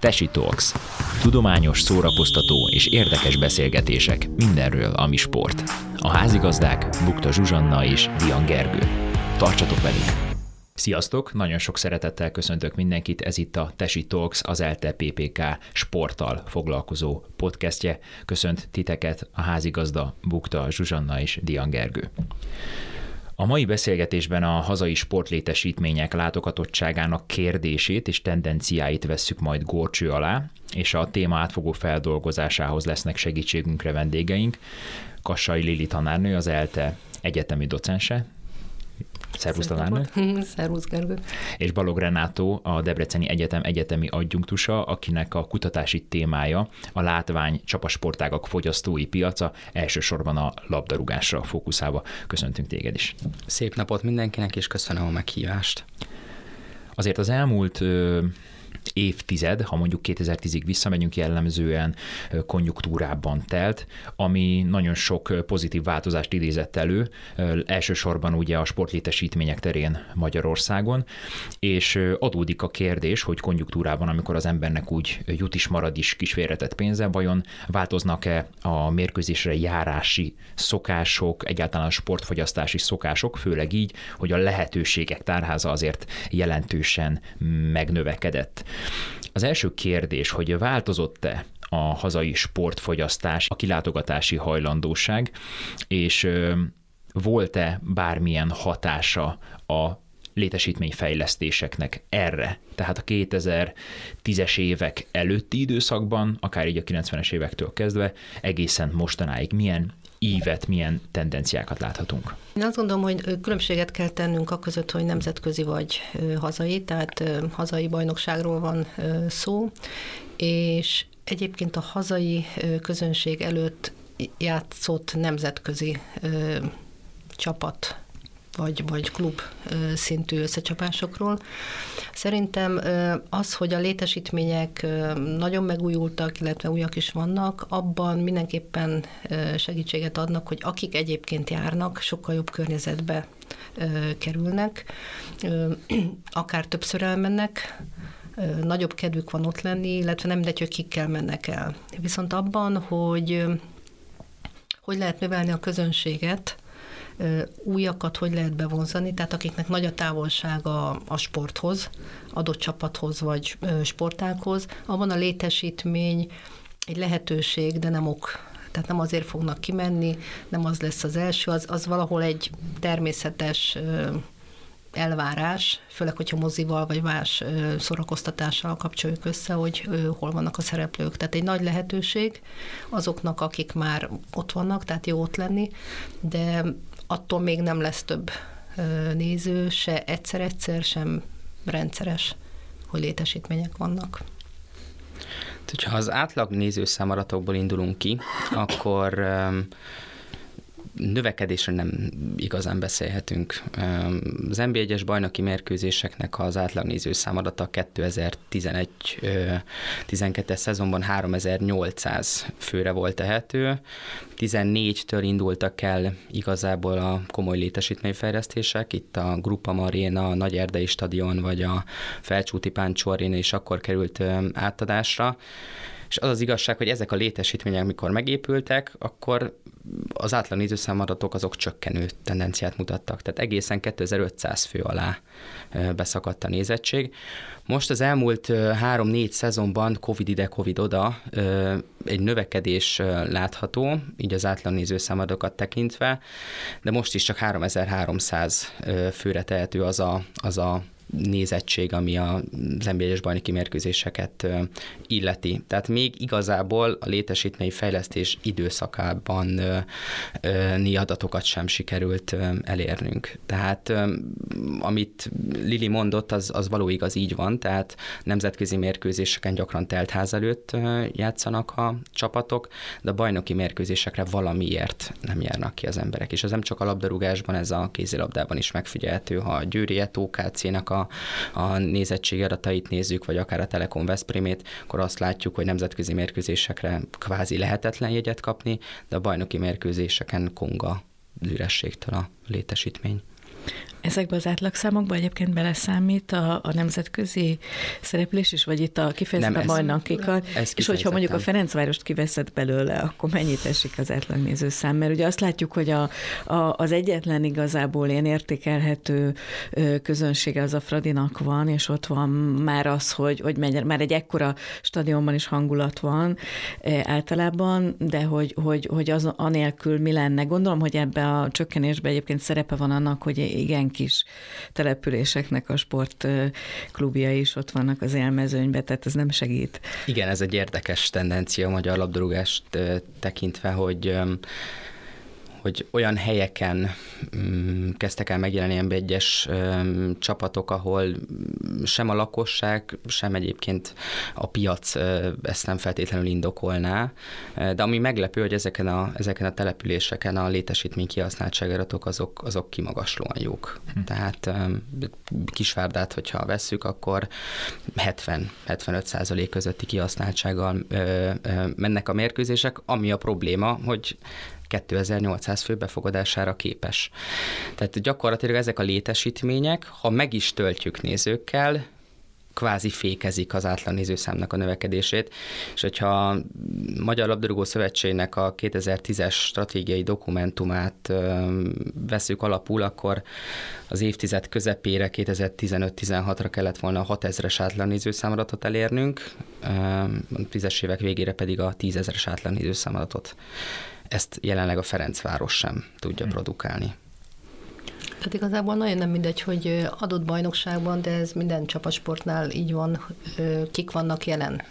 Tesi Talks. Tudományos, szórakoztató és érdekes beszélgetések mindenről, ami sport. A házigazdák Bukta Zsuzsanna és Dian Gergő. Tartsatok velünk! Sziasztok! Nagyon sok szeretettel köszöntök mindenkit. Ez itt a Tesi Talks, az ELTE PPK sporttal foglalkozó podcastje. Köszönt titeket a házigazda Bukta Zsuzsanna és Dian Gergő. A mai beszélgetésben a hazai sportlétesítmények látogatottságának kérdését és tendenciáit vesszük majd górcső alá, és a téma átfogó feldolgozásához lesznek segítségünkre vendégeink. Kassai Lili tanárnő, az ELTE egyetemi docense, Szervusz tanárnő. Szervusz Gergő. És Balog Renátó, a Debreceni Egyetem egyetemi adjunktusa, akinek a kutatási témája a látvány csapasportágak fogyasztói piaca, elsősorban a labdarúgásra fókuszálva. Köszöntünk téged is. Szép napot mindenkinek, és köszönöm a meghívást. Azért az elmúlt évtized, ha mondjuk 2010-ig visszamegyünk, jellemzően konjunktúrában telt, ami nagyon sok pozitív változást idézett elő, elsősorban ugye a sportlétesítmények terén Magyarországon, és adódik a kérdés, hogy konjunktúrában, amikor az embernek úgy jut is marad is kis félretett pénze, vajon változnak-e a mérkőzésre járási szokások, egyáltalán a sportfogyasztási szokások, főleg így, hogy a lehetőségek tárháza azért jelentősen megnövekedett. Az első kérdés, hogy változott-e a hazai sportfogyasztás, a kilátogatási hajlandóság, és volt-e bármilyen hatása a létesítményfejlesztéseknek erre. Tehát a 2010-es évek előtti időszakban, akár így a 90-es évektől kezdve, egészen mostanáig milyen ívet, milyen tendenciákat láthatunk? Én azt gondolom, hogy különbséget kell tennünk a között, hogy nemzetközi vagy hazai, tehát hazai bajnokságról van szó, és egyébként a hazai közönség előtt játszott nemzetközi csapat vagy, vagy klub szintű összecsapásokról. Szerintem az, hogy a létesítmények nagyon megújultak, illetve újak is vannak, abban mindenképpen segítséget adnak, hogy akik egyébként járnak, sokkal jobb környezetbe kerülnek, akár többször elmennek, nagyobb kedvük van ott lenni, illetve nem mindegy, hogy kikkel mennek el. Viszont abban, hogy hogy lehet növelni a közönséget, újakat hogy lehet bevonzani, tehát akiknek nagy a távolság a, a sporthoz, adott csapathoz vagy sportákhoz, abban a létesítmény egy lehetőség, de nem ok. Tehát nem azért fognak kimenni, nem az lesz az első, az, az valahol egy természetes elvárás, főleg, hogyha mozival vagy más szórakoztatással kapcsoljuk össze, hogy hol vannak a szereplők. Tehát egy nagy lehetőség azoknak, akik már ott vannak, tehát jó ott lenni, de attól még nem lesz több néző, se egyszer-egyszer, sem rendszeres, hogy létesítmények vannak. Ha az átlag nézőszámadatokból indulunk ki, akkor növekedésről nem igazán beszélhetünk. Az NB1-es bajnoki mérkőzéseknek az átlagnéző számadata 2011-12-es szezonban 3800 főre volt tehető. 14-től indultak el igazából a komoly létesítményfejlesztések, itt a Grupa Marina, a Nagy Erdei Stadion vagy a Felcsúti Páncsó Arena is akkor került átadásra és az az igazság, hogy ezek a létesítmények, mikor megépültek, akkor az átlag nézőszámadatok azok csökkenő tendenciát mutattak, tehát egészen 2500 fő alá beszakadt a nézettség. Most az elmúlt 3-4 szezonban Covid ide, Covid oda egy növekedés látható, így az átlag nézőszámadokat tekintve, de most is csak 3300 főre tehető az a, az a nézettség, ami az nba bajnoki mérkőzéseket illeti. Tehát még igazából a létesítmény fejlesztés időszakában ni adatokat sem sikerült elérnünk. Tehát amit Lili mondott, az, az való igaz, így van, tehát nemzetközi mérkőzéseken gyakran teltház előtt játszanak a csapatok, de a bajnoki mérkőzésekre valamiért nem járnak ki az emberek. És ez nem csak a labdarúgásban, ez a kézilabdában is megfigyelhető, ha a Győri Etókácének a a, nézettség adatait nézzük, vagy akár a Telekom Veszprémét, akkor azt látjuk, hogy nemzetközi mérkőzésekre kvázi lehetetlen jegyet kapni, de a bajnoki mérkőzéseken konga ürességtől a létesítmény. Ezekbe az átlagszámokba egyébként beleszámít a, a nemzetközi szereplés is, vagy itt a kifejezetten bajnokikat, és hogyha mondjuk a Ferencvárost kiveszed belőle, akkor mennyit esik az átlagnézőszám? Mert ugye azt látjuk, hogy a, a, az egyetlen igazából ilyen értékelhető közönsége az a Fradinak van, és ott van már az, hogy, hogy megy, már egy ekkora stadionban is hangulat van általában, de hogy, hogy, hogy az anélkül mi lenne. Gondolom, hogy ebbe a csökkenésbe egyébként szerepe van annak, hogy igen kis településeknek a sportklubja is ott vannak az élmezőnyben, tehát ez nem segít. Igen, ez egy érdekes tendencia a magyar labdarúgást tekintve, hogy hogy olyan helyeken um, kezdtek el megjelenni egyes um, csapatok, ahol sem a lakosság, sem egyébként a piac uh, ezt nem feltétlenül indokolná. De ami meglepő, hogy ezeken a, ezeken a településeken a létesítmény kihasználtságáratok azok, azok kimagaslóan jók. Hm. Tehát um, Kisvárdát, hogyha vesszük, akkor 70-75 százalék közötti kihasználtsággal ö, mennek a mérkőzések, ami a probléma, hogy 2800 fő befogadására képes. Tehát gyakorlatilag ezek a létesítmények, ha meg is töltjük nézőkkel, kvázi fékezik az átlan nézőszámnak a növekedését, és hogyha a Magyar Labdarúgó Szövetségnek a 2010-es stratégiai dokumentumát veszük alapul, akkor az évtized közepére, 2015-16-ra kellett volna a 6000-es átlan nézőszámadatot elérnünk, a tízes évek végére pedig a 10.000-es átlan nézőszámadatot ezt jelenleg a Ferencváros sem tudja hmm. produkálni. Tehát igazából nagyon nem mindegy, hogy adott bajnokságban, de ez minden csapatsportnál így van, kik vannak jelen.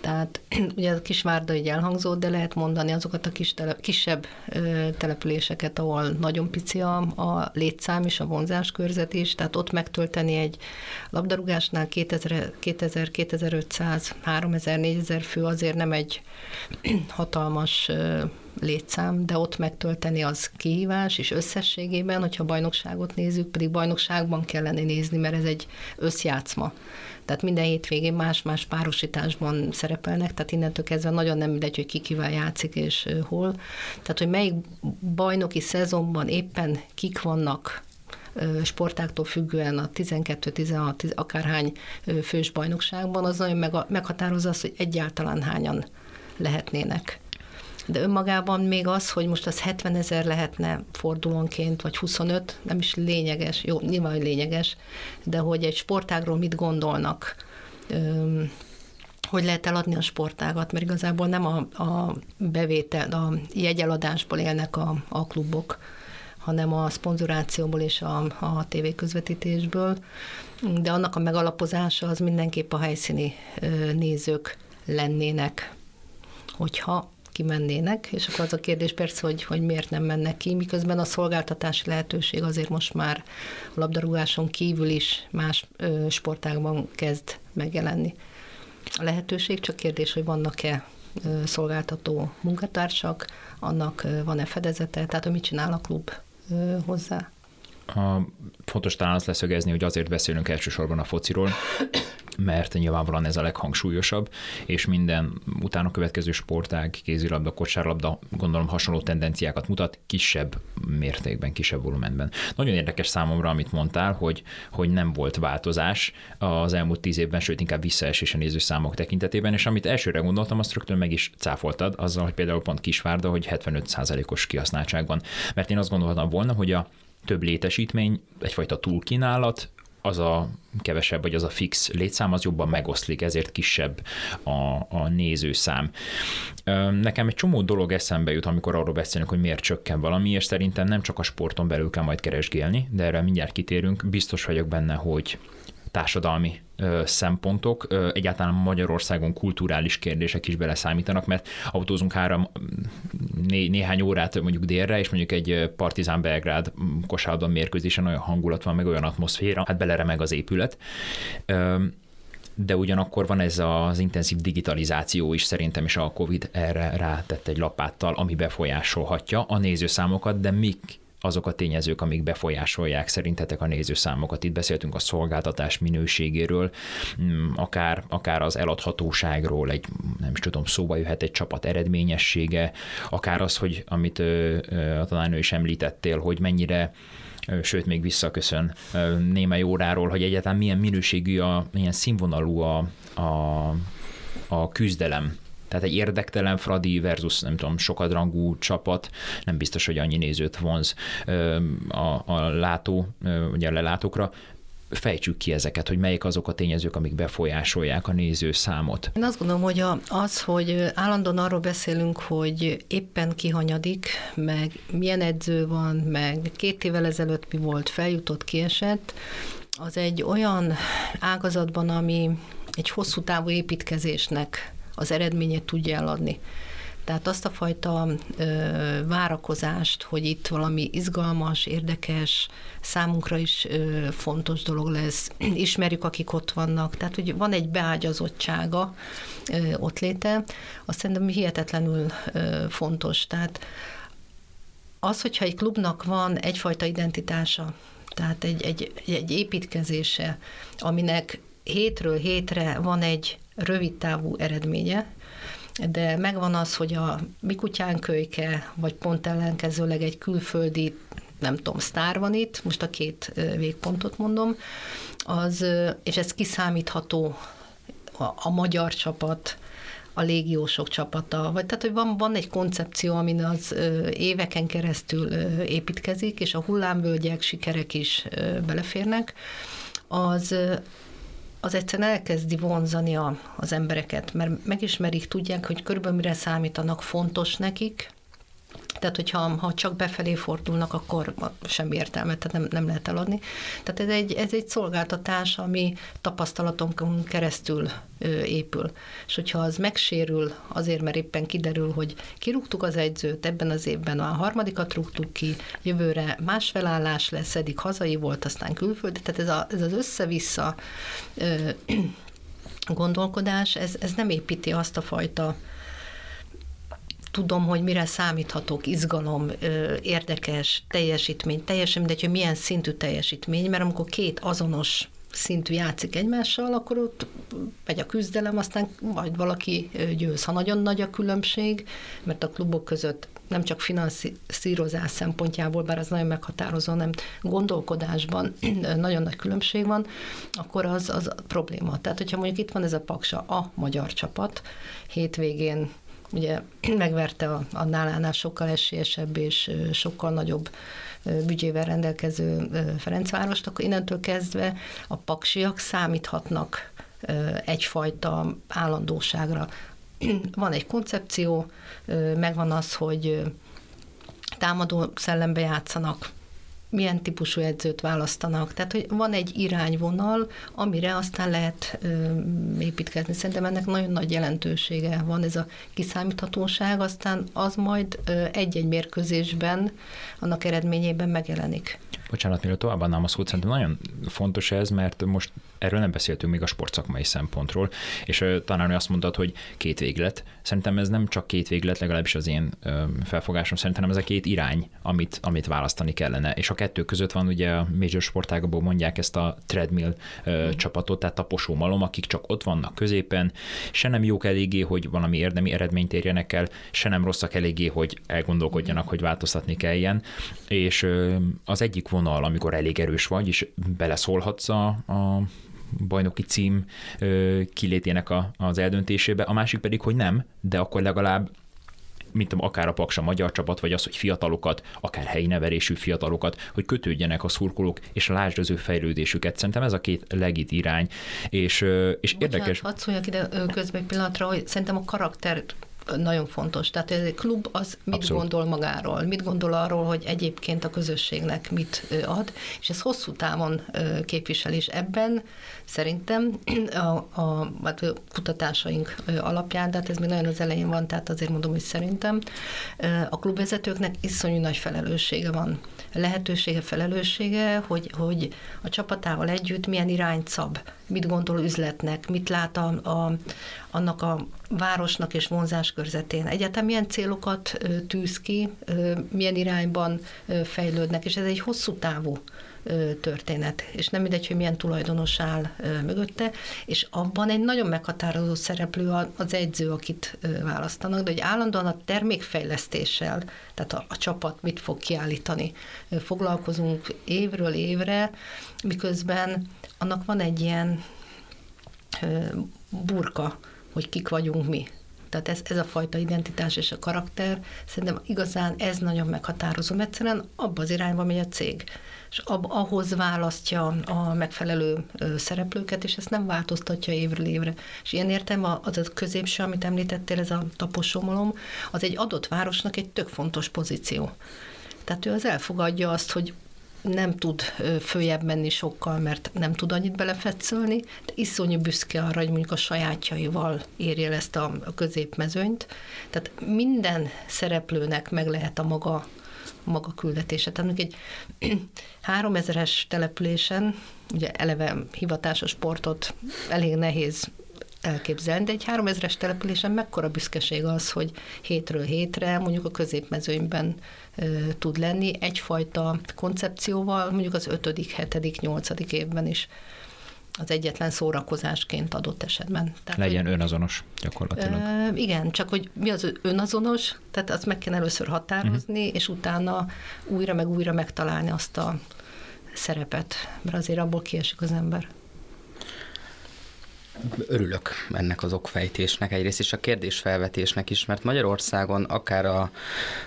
Tehát ugye a Kisvárda így elhangzott, de lehet mondani azokat a kis tele, kisebb ö, településeket, ahol nagyon pici a, a létszám és a vonzáskörzet is, tehát ott megtölteni egy labdarúgásnál 2000, 2000 2500, 3000, 4000 fő azért nem egy hatalmas ö, létszám, de ott megtölteni az kihívás, és összességében, hogyha bajnokságot nézzük, pedig bajnokságban kellene nézni, mert ez egy összjátszma. Tehát minden hétvégén más-más párosításban szerepelnek, tehát innentől kezdve nagyon nem mindegy, hogy ki kivel játszik és hol. Tehát, hogy melyik bajnoki szezonban éppen kik vannak sportáktól függően a 12-16, akárhány fős bajnokságban, az nagyon meghatározza azt, hogy egyáltalán hányan lehetnének de önmagában még az, hogy most az 70 ezer lehetne fordulónként, vagy 25, nem is lényeges, jó, nyilván, lényeges, de hogy egy sportágról mit gondolnak, hogy lehet eladni a sportágat, mert igazából nem a, a bevétel, a jegyeladásból élnek a, a klubok, hanem a szponzorációból és a, a tévéközvetítésből, de annak a megalapozása az mindenképp a helyszíni nézők lennének, hogyha kimennének, és akkor az a kérdés persze, hogy, hogy miért nem mennek ki, miközben a szolgáltatási lehetőség azért most már a labdarúgáson kívül is más ö, sportágban kezd megjelenni. A lehetőség csak kérdés, hogy vannak-e ö, szolgáltató munkatársak, annak van-e fedezete, tehát hogy mit csinál a klub ö, hozzá. A, fontos talán azt leszögezni, hogy azért beszélünk elsősorban a fociról, mert nyilvánvalóan ez a leghangsúlyosabb, és minden utána következő sportág, kézilabda, kosárlabda gondolom hasonló tendenciákat mutat, kisebb mértékben, kisebb volumenben. Nagyon érdekes számomra, amit mondtál, hogy, hogy nem volt változás az elmúlt tíz évben, sőt inkább visszaesés a nézőszámok tekintetében, és amit elsőre gondoltam, azt rögtön meg is cáfoltad, azzal, hogy például pont Kisvárda, hogy 75%-os kihasználtságban. Mert én azt gondoltam volna, hogy a több létesítmény, egyfajta túlkínálat, az a kevesebb, vagy az a fix létszám, az jobban megoszlik, ezért kisebb a, a nézőszám. Nekem egy csomó dolog eszembe jut, amikor arról beszélünk, hogy miért csökken valami, és szerintem nem csak a sporton belül kell majd keresgélni, de erre mindjárt kitérünk. Biztos vagyok benne, hogy társadalmi szempontok, egyáltalán Magyarországon kulturális kérdések is beleszámítanak, mert autózunk három, né, néhány órát mondjuk délre, és mondjuk egy Partizán Belgrád kosárlabda mérkőzésen olyan hangulat van, meg olyan atmoszféra, hát beleremeg az épület. De ugyanakkor van ez az intenzív digitalizáció is szerintem, és a COVID erre rátett egy lapáttal, ami befolyásolhatja a nézőszámokat, de mik azok a tényezők, amik befolyásolják szerintetek a nézőszámokat. Itt beszéltünk a szolgáltatás minőségéről, mm, akár, akár az eladhatóságról, egy nem is tudom, szóba jöhet egy csapat eredményessége, akár az, hogy amit a tanárnő is említettél, hogy mennyire sőt még visszaköszön némely óráról, hogy egyáltalán milyen minőségű, a, milyen színvonalú a, a, a küzdelem tehát egy érdektelen Fradi versus nem tudom, sokadrangú csapat nem biztos, hogy annyi nézőt vonz a, a látó, ugye a lelátókra, fejtsük ki ezeket, hogy melyik azok a tényezők, amik befolyásolják a néző számot. Én azt gondolom, hogy az, hogy állandóan arról beszélünk, hogy éppen kihanyadik, meg milyen edző van, meg két évvel ezelőtt mi volt, feljutott, kiesett, az egy olyan ágazatban, ami egy hosszú távú építkezésnek az eredményét tudja eladni. Tehát azt a fajta ö, várakozást, hogy itt valami izgalmas, érdekes, számunkra is ö, fontos dolog lesz, ismerjük, akik ott vannak, tehát hogy van egy beágyazottsága ö, ott léte, azt szerintem hihetetlenül ö, fontos. Tehát az, hogyha egy klubnak van egyfajta identitása, tehát egy, egy, egy építkezése, aminek hétről hétre van egy rövid távú eredménye, de megvan az, hogy a mi kutyánkölyke, vagy pont ellenkezőleg egy külföldi, nem tudom, sztár van itt, most a két végpontot mondom, az, és ez kiszámítható a, a magyar csapat, a légiósok csapata, vagy tehát, hogy van, van egy koncepció, amin az éveken keresztül építkezik, és a hullámvölgyek, sikerek is beleférnek, az, az egyszerűen elkezdi vonzani a, az embereket, mert megismerik, tudják, hogy körülbelül mire számítanak fontos nekik, tehát, hogyha ha csak befelé fordulnak, akkor semmi értelme, tehát nem, nem lehet eladni. Tehát ez egy, ez egy szolgáltatás, ami tapasztalatonkon keresztül ö, épül. És hogyha az megsérül, azért, mert éppen kiderül, hogy kirúgtuk az egyzőt, ebben az évben a harmadikat rúgtuk ki, jövőre más felállás lesz, eddig hazai volt, aztán külföldi, tehát ez, a, ez az össze-vissza ö, gondolkodás, ez, ez nem építi azt a fajta tudom, hogy mire számíthatok, izgalom, érdekes teljesítmény, teljesen mindegy, hogy milyen szintű teljesítmény, mert amikor két azonos szintű játszik egymással, akkor ott megy a küzdelem, aztán majd valaki győz. Ha nagyon nagy a különbség, mert a klubok között nem csak finanszírozás szempontjából, bár az nagyon meghatározó, nem gondolkodásban nagyon nagy különbség van, akkor az, az probléma. Tehát, hogyha mondjuk itt van ez a paksa, a magyar csapat, hétvégén ugye megverte a, a nálánál sokkal esélyesebb és sokkal nagyobb büdzsével rendelkező Ferencvárost, akkor innentől kezdve a paksiak számíthatnak egyfajta állandóságra. Van egy koncepció, megvan az, hogy támadó szellembe játszanak, milyen típusú edzőt választanak. Tehát, hogy van egy irányvonal, amire aztán lehet ö, építkezni. Szerintem ennek nagyon nagy jelentősége van ez a kiszámíthatóság, aztán az majd ö, egy-egy mérkőzésben annak eredményében megjelenik. Bocsánat, mielőtt továbbadnám a szót, szerintem nagyon fontos ez, mert most erről nem beszéltünk még a sportszakmai szempontról, és talán azt mondtad, hogy két véglet. Szerintem ez nem csak két véglet, legalábbis az én felfogásom szerintem ez a két irány, amit, amit választani kellene. És a kettő között van ugye a major sportágból mondják ezt a treadmill mm. csapatot, tehát taposó malom, akik csak ott vannak középen, se nem jók eléggé, hogy valami érdemi eredményt érjenek el, se nem rosszak eléggé, hogy elgondolkodjanak, hogy változtatni kelljen. És az egyik vonal, amikor elég erős vagy, és beleszólhatsz a, a bajnoki cím kilétének a, az eldöntésébe, a másik pedig, hogy nem, de akkor legalább mint tudom, akár a Paksa magyar csapat, vagy az, hogy fiatalokat, akár helyi neverésű fiatalokat, hogy kötődjenek a szurkolók, és lásd az ő fejlődésüket. Szerintem ez a két legit irány. És, és Bocsánat, érdekes... hadd szóljak ide közben egy pillanatra, hogy szerintem a karakter nagyon fontos. Tehát ez egy klub az mit Abszolút. gondol magáról, mit gondol arról, hogy egyébként a közösségnek mit ad, és ez hosszú távon képvisel, és ebben szerintem a, a, hát a kutatásaink alapján, de hát ez még nagyon az elején van, tehát azért mondom, hogy szerintem a klubvezetőknek iszonyú nagy felelőssége van. Lehetősége, felelőssége, hogy, hogy a csapatával együtt milyen irányt szab, mit gondol üzletnek, mit lát a, a, annak a városnak és vonzáskörzetén. Egyáltalán milyen célokat tűz ki, milyen irányban fejlődnek, és ez egy hosszú távú történet, és nem mindegy, hogy milyen tulajdonos áll mögötte, és abban egy nagyon meghatározó szereplő az edző, akit választanak, de hogy állandóan a termékfejlesztéssel, tehát a, a csapat mit fog kiállítani, foglalkozunk évről évre, miközben annak van egy ilyen burka, hogy kik vagyunk mi. Tehát ez, ez a fajta identitás és a karakter, szerintem igazán ez nagyon meghatározó. Egyszerűen abba az irányba megy a cég és ab, ahhoz választja a megfelelő szereplőket, és ezt nem változtatja évről évre. És ilyen értem az a középső, amit említettél, ez a taposomolom, az egy adott városnak egy tök fontos pozíció. Tehát ő az elfogadja azt, hogy nem tud följebb menni sokkal, mert nem tud annyit belefetszölni, de iszonyú büszke arra, hogy mondjuk a sajátjaival érje el ezt a középmezőnyt. Tehát minden szereplőnek meg lehet a maga maga küldetése. Tehát egy 3000-es településen, ugye eleve hivatásos sportot elég nehéz elképzelni, de egy 3000-es településen mekkora büszkeség az, hogy hétről hétre mondjuk a középmezőnyben e, tud lenni egyfajta koncepcióval, mondjuk az 5., 7., 8. évben is az egyetlen szórakozásként adott esetben. Tehát, Legyen hogy, önazonos gyakorlatilag. E, igen, csak hogy mi az önazonos, tehát azt meg kell először határozni, uh-huh. és utána újra meg újra megtalálni azt a szerepet, mert azért abból kiesik az ember örülök ennek az okfejtésnek egyrészt, és a kérdésfelvetésnek is, mert Magyarországon akár a,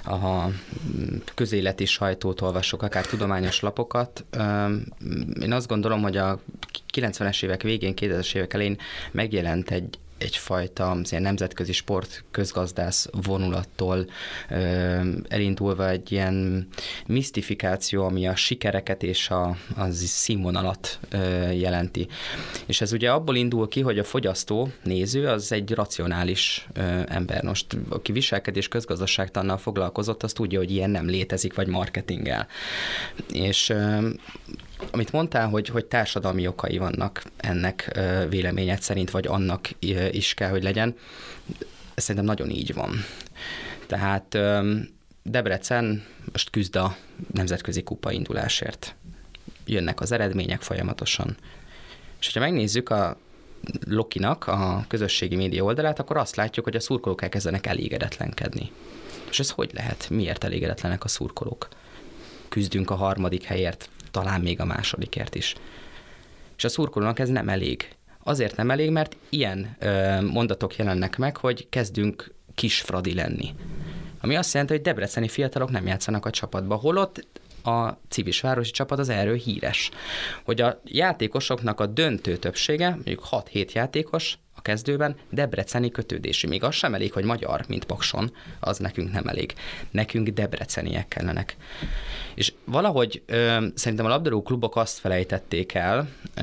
a közéleti sajtót olvasok, akár tudományos lapokat, én azt gondolom, hogy a 90-es évek végén, 2000-es évek elején megjelent egy, egyfajta ilyen nemzetközi sport közgazdász vonulattól elindulva egy ilyen misztifikáció, ami a sikereket és a, az színvonalat jelenti. És ez ugye abból indul ki, hogy a fogyasztó, néző, az egy racionális ember. Most aki viselkedés közgazdaságtannal foglalkozott, az tudja, hogy ilyen nem létezik, vagy marketinggel. És amit mondtál, hogy, hogy társadalmi okai vannak ennek véleményed szerint, vagy annak is kell, hogy legyen, szerintem nagyon így van. Tehát Debrecen most küzd a nemzetközi kupa indulásért. Jönnek az eredmények folyamatosan. És hogyha megnézzük a Lokinak a közösségi média oldalát, akkor azt látjuk, hogy a szurkolók elkezdenek elégedetlenkedni. És ez hogy lehet? Miért elégedetlenek a szurkolók? Küzdünk a harmadik helyért, talán még a másodikért is. És a szurkolónak ez nem elég. Azért nem elég, mert ilyen ö, mondatok jelennek meg, hogy kezdünk kisfradi lenni. Ami azt jelenti, hogy debreceni fiatalok nem játszanak a csapatba, holott a civisvárosi csapat az erről híres. Hogy a játékosoknak a döntő többsége, mondjuk 6-7 játékos, kezdőben debreceni kötődési. Még az sem elég, hogy magyar, mint Pakson, az nekünk nem elég. Nekünk debreceniek kellenek. És valahogy ö, szerintem a labdarúgó klubok azt felejtették el, ö,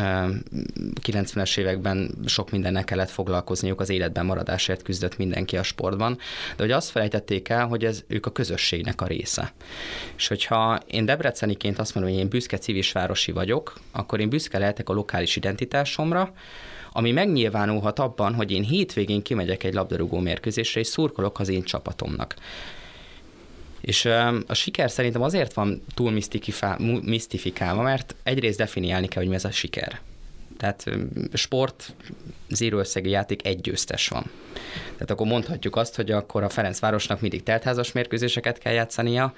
90-es években sok mindennek kellett foglalkozniuk, az életben maradásért küzdött mindenki a sportban, de hogy azt felejtették el, hogy ez ők a közösségnek a része. És hogyha én debreceniként azt mondom, hogy én büszke civisvárosi vagyok, akkor én büszke lehetek a lokális identitásomra, ami megnyilvánulhat abban, hogy én hétvégén kimegyek egy labdarúgó mérkőzésre, és szurkolok az én csapatomnak. És a siker szerintem azért van túl misztifikálva, mert egyrészt definiálni kell, hogy mi ez a siker. Tehát sport, zéró összegű játék, egy győztes van. Tehát akkor mondhatjuk azt, hogy akkor a Ferencvárosnak mindig teltházas mérkőzéseket kell játszania,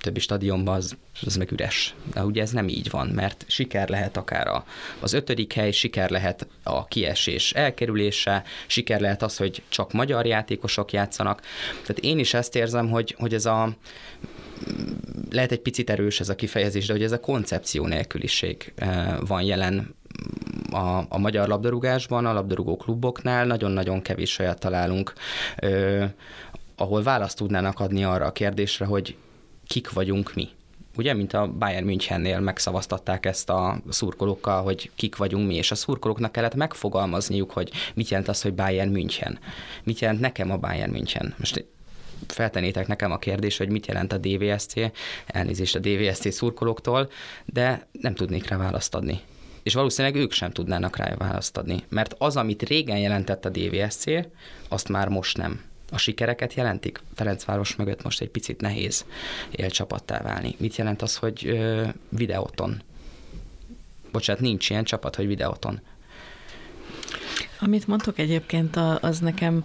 többi stadionban az, az meg üres. De ugye ez nem így van, mert siker lehet akár a, az ötödik hely, siker lehet a kiesés elkerülése, siker lehet az, hogy csak magyar játékosok játszanak. Tehát én is ezt érzem, hogy, hogy ez a lehet egy picit erős ez a kifejezés, de hogy ez a koncepció nélküliség eh, van jelen a, a magyar labdarúgásban, a labdarúgó kluboknál nagyon-nagyon kevés olyat találunk, ö, ahol választ tudnának adni arra a kérdésre, hogy kik vagyunk mi. Ugye, mint a Bayern Münchennél megszavaztatták ezt a szurkolókkal, hogy kik vagyunk mi, és a szurkolóknak kellett megfogalmazniuk, hogy mit jelent az, hogy Bayern München. Mit jelent nekem a Bayern München. Most feltenétek nekem a kérdés, hogy mit jelent a DVSC, elnézést a DVSC szurkolóktól, de nem tudnék rá választ adni. És valószínűleg ők sem tudnának rá választ adni, mert az, amit régen jelentett a DVSC, azt már most nem a sikereket jelentik. Ferencváros mögött most egy picit nehéz élcsapattá válni. Mit jelent az, hogy ö, videóton? Bocsánat, nincs ilyen csapat, hogy videóton. Amit mondtok egyébként, az nekem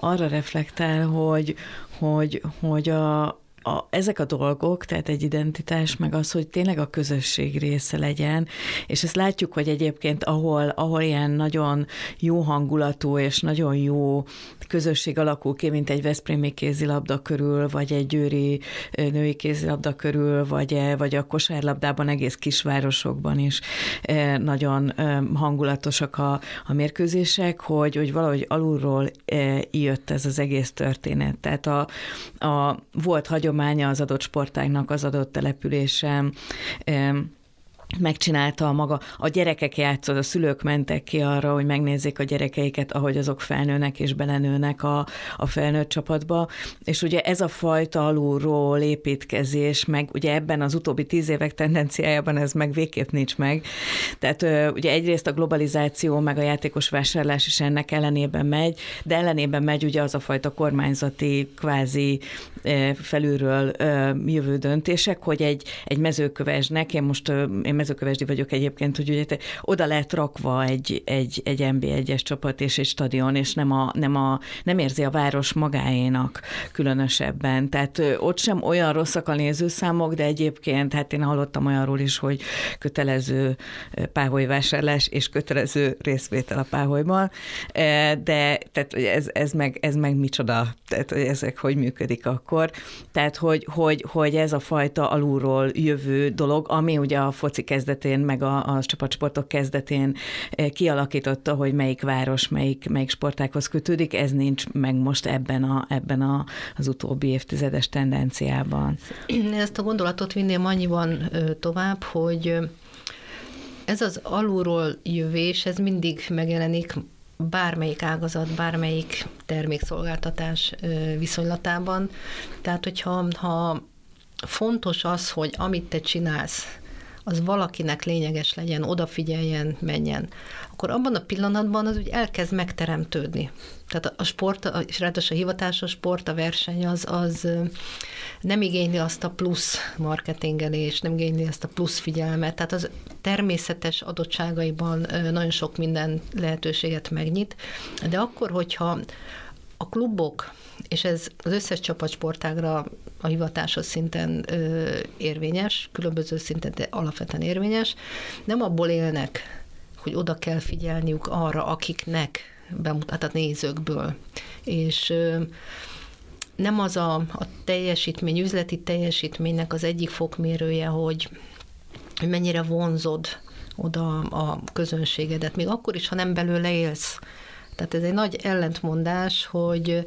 arra reflektál, hogy, hogy, hogy a, a, ezek a dolgok, tehát egy identitás, meg az, hogy tényleg a közösség része legyen, és ezt látjuk, hogy egyébként ahol, ahol ilyen nagyon jó hangulatú és nagyon jó közösség alakul ki, mint egy Veszprémi kézilabda körül, vagy egy győri női kézilabda körül, vagy, vagy a kosárlabdában egész kisvárosokban is nagyon hangulatosak a, a mérkőzések, hogy, hogy valahogy alulról jött ez az egész történet. Tehát a, a, volt hagyománya az adott sportágnak az adott településen, megcsinálta a maga, a gyerekek játszott, a szülők mentek ki arra, hogy megnézzék a gyerekeiket, ahogy azok felnőnek és belenőnek a, a felnőtt csapatba, és ugye ez a fajta alulról építkezés, meg ugye ebben az utóbbi tíz évek tendenciájában ez meg végképp nincs meg. Tehát ugye egyrészt a globalizáció, meg a játékos vásárlás is ennek ellenében megy, de ellenében megy ugye az a fajta kormányzati, kvázi felülről jövő döntések, hogy egy, egy mezőkövesnek, én most én mezőkövesdi vagyok egyébként, hogy ugye oda lett rakva egy, egy, egy NB1-es csapat és egy stadion, és nem, a, nem, a, nem érzi a város magáénak különösebben. Tehát ott sem olyan rosszak a nézőszámok, de egyébként, hát én hallottam olyanról is, hogy kötelező páholy vásárlás és kötelező részvétel a páholyban, de tehát ez, ez, meg, ez meg micsoda, tehát hogy ezek hogy működik akkor. Tehát, hogy, hogy, hogy ez a fajta alulról jövő dolog, ami ugye a foci kezdetén, meg a, a csapatsportok kezdetén eh, kialakította, hogy melyik város, melyik, melyik sportákhoz kötődik, ez nincs meg most ebben, a, ebben a, az utóbbi évtizedes tendenciában. Ezt a gondolatot vinném annyiban tovább, hogy ez az alulról jövés, ez mindig megjelenik bármelyik ágazat, bármelyik termékszolgáltatás viszonylatában. Tehát, hogyha ha fontos az, hogy amit te csinálsz, az valakinek lényeges legyen, odafigyeljen, menjen, akkor abban a pillanatban az úgy elkezd megteremtődni. Tehát a sport, és ráadásul a hivatásos sport, a verseny az, az nem igényli azt a plusz marketingelést, nem igényli azt a plusz figyelmet, tehát az természetes adottságaiban nagyon sok minden lehetőséget megnyit, de akkor, hogyha a klubok, és ez az összes csapatsportágra a hivatásos szinten ö, érvényes, különböző szinten, de alapvetően érvényes, nem abból élnek, hogy oda kell figyelniük arra, akiknek bemutat a nézőkből. És ö, nem az a, a teljesítmény, üzleti teljesítménynek az egyik fokmérője, hogy, mennyire vonzod oda a közönségedet, még akkor is, ha nem belőle élsz. Tehát ez egy nagy ellentmondás, hogy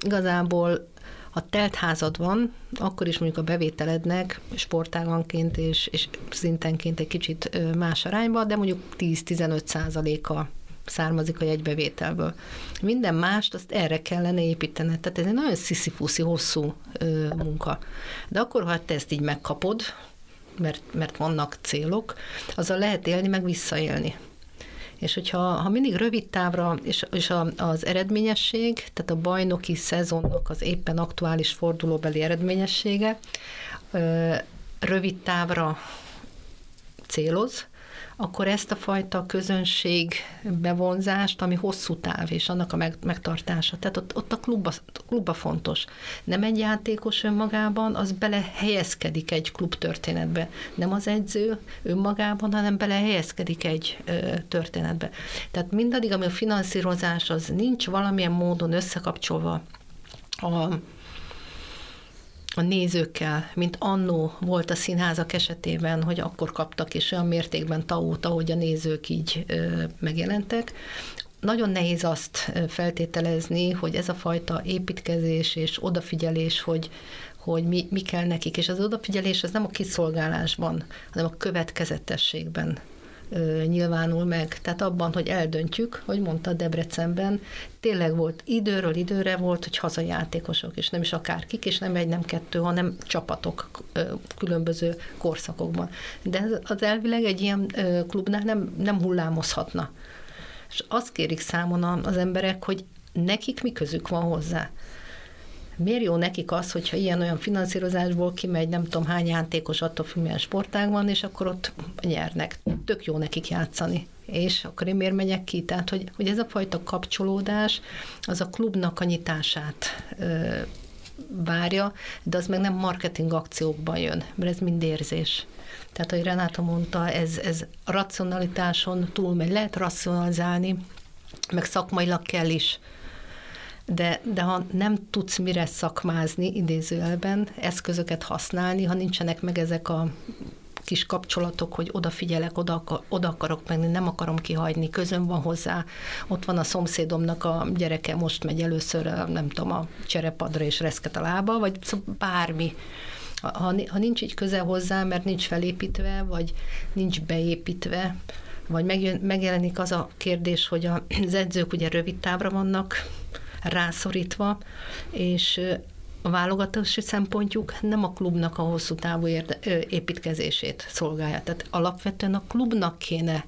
igazából ha telt házad van, akkor is mondjuk a bevételednek sportáganként és, és szintenként egy kicsit más arányba, de mondjuk 10-15 százaléka származik a jegybevételből. Minden mást azt erre kellene építeni. Tehát ez egy nagyon sziszifuszi, hosszú ö, munka. De akkor, ha te ezt így megkapod, mert, mert vannak célok, azzal lehet élni, meg visszaélni. És hogyha ha mindig rövid távra, és, és a, az eredményesség, tehát a bajnoki szezonnak az éppen aktuális fordulóbeli eredményessége, rövid távra céloz, akkor ezt a fajta közönség bevonzást, ami hosszú táv, és annak a megtartása, tehát ott, ott a klubba, klubba fontos. Nem egy játékos önmagában, az bele helyezkedik egy klub történetbe. Nem az edző önmagában, hanem bele helyezkedik egy ö, történetbe. Tehát mindaddig, ami a finanszírozás, az nincs valamilyen módon összekapcsolva a a nézőkkel, mint annó volt a színházak esetében, hogy akkor kaptak is olyan mértékben taót, ahogy a nézők így megjelentek. Nagyon nehéz azt feltételezni, hogy ez a fajta építkezés és odafigyelés, hogy, hogy mi, mi kell nekik, és az odafigyelés az nem a kiszolgálásban, hanem a következetességben nyilvánul meg. Tehát abban, hogy eldöntjük, hogy mondta Debrecenben, tényleg volt időről időre volt, hogy hazajátékosok, és nem is akárkik, és nem egy, nem kettő, hanem csapatok különböző korszakokban. De az elvileg egy ilyen klubnál nem, nem hullámozhatna. És azt kérik számon az emberek, hogy nekik mi közük van hozzá? Miért jó nekik az, hogyha ilyen-olyan finanszírozásból kimegy nem tudom hány játékos attól függ, milyen sportág van, és akkor ott nyernek. Tök jó nekik játszani és akkor én miért megyek ki? Tehát, hogy, hogy ez a fajta kapcsolódás, az a klubnak a nyitását ö, várja, de az meg nem marketing akciókban jön, mert ez mind érzés. Tehát, ahogy Renáta mondta, ez, ez racionalitáson túlmegy. Lehet racionalizálni, meg szakmailag kell is. De, de ha nem tudsz mire szakmázni idézőjelben, eszközöket használni, ha nincsenek meg ezek a kis kapcsolatok, hogy odafigyelek, oda, oda akarok menni, nem akarom kihagyni, közön van hozzá. Ott van a szomszédomnak a gyereke, most megy először, nem tudom, a cserepadra és reszket a lába, vagy bármi. Ha, ha nincs így közel hozzá, mert nincs felépítve, vagy nincs beépítve, vagy megjön, megjelenik az a kérdés, hogy az edzők ugye rövid távra vannak rászorítva, és a válogatási szempontjuk nem a klubnak a hosszú távú érde, építkezését szolgálja. Tehát alapvetően a klubnak kéne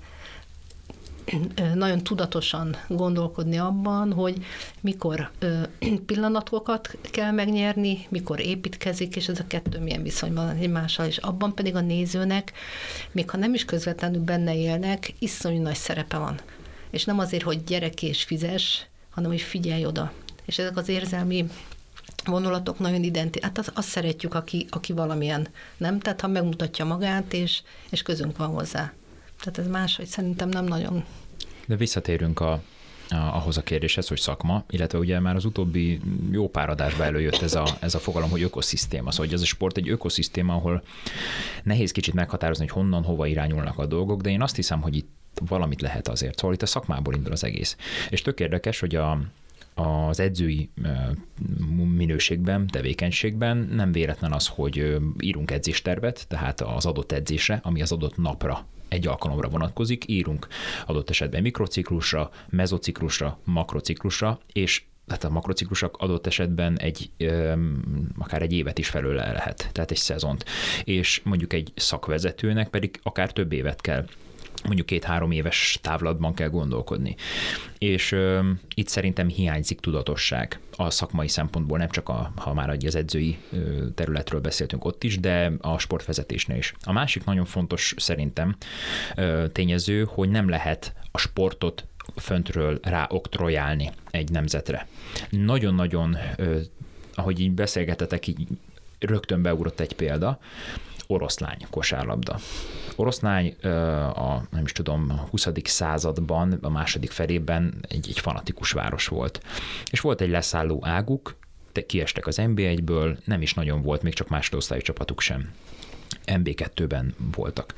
nagyon tudatosan gondolkodni abban, hogy mikor pillanatokat kell megnyerni, mikor építkezik, és ez a kettő milyen viszonyban egymással, és abban pedig a nézőnek, még ha nem is közvetlenül benne élnek, iszonyú nagy szerepe van. És nem azért, hogy gyerek és fizes, hanem hogy figyelj oda. És ezek az érzelmi vonulatok nagyon identi. Hát azt, azt szeretjük, aki, aki valamilyen, nem? Tehát ha megmutatja magát, és, és közünk van hozzá. Tehát ez máshogy szerintem nem nagyon. De visszatérünk a, ahhoz a kérdéshez, hogy szakma, illetve ugye már az utóbbi jó pár adásban előjött ez a, ez a fogalom, hogy ökoszisztéma. Szóval hogy ez a sport egy ökoszisztéma, ahol nehéz kicsit meghatározni, hogy honnan, hova irányulnak a dolgok, de én azt hiszem, hogy itt valamit lehet azért. Szóval itt a szakmából indul az egész. És tök érdekes, hogy a, az edzői minőségben, tevékenységben nem véletlen az, hogy írunk edzéstervet, tehát az adott edzésre, ami az adott napra egy alkalomra vonatkozik, írunk adott esetben mikrociklusra, mezociklusra, makrociklusra, és tehát a makrociklusok adott esetben egy, akár egy évet is felül lehet, tehát egy szezont. És mondjuk egy szakvezetőnek pedig akár több évet kell mondjuk két-három éves távlatban kell gondolkodni. És ö, itt szerintem hiányzik tudatosság a szakmai szempontból, nem csak a, ha már az edzői ö, területről beszéltünk ott is, de a sportvezetésnél is. A másik nagyon fontos szerintem ö, tényező, hogy nem lehet a sportot föntről ráoktrojálni egy nemzetre. Nagyon-nagyon, ahogy így beszélgetetek, így rögtön beugrott egy példa, oroszlány kosárlabda. Oroszlány a, nem is tudom, a 20. században, a második felében egy, egy fanatikus város volt. És volt egy leszálló águk, kiestek az NB1-ből, nem is nagyon volt, még csak másodosztályú csapatuk sem. MB2-ben voltak.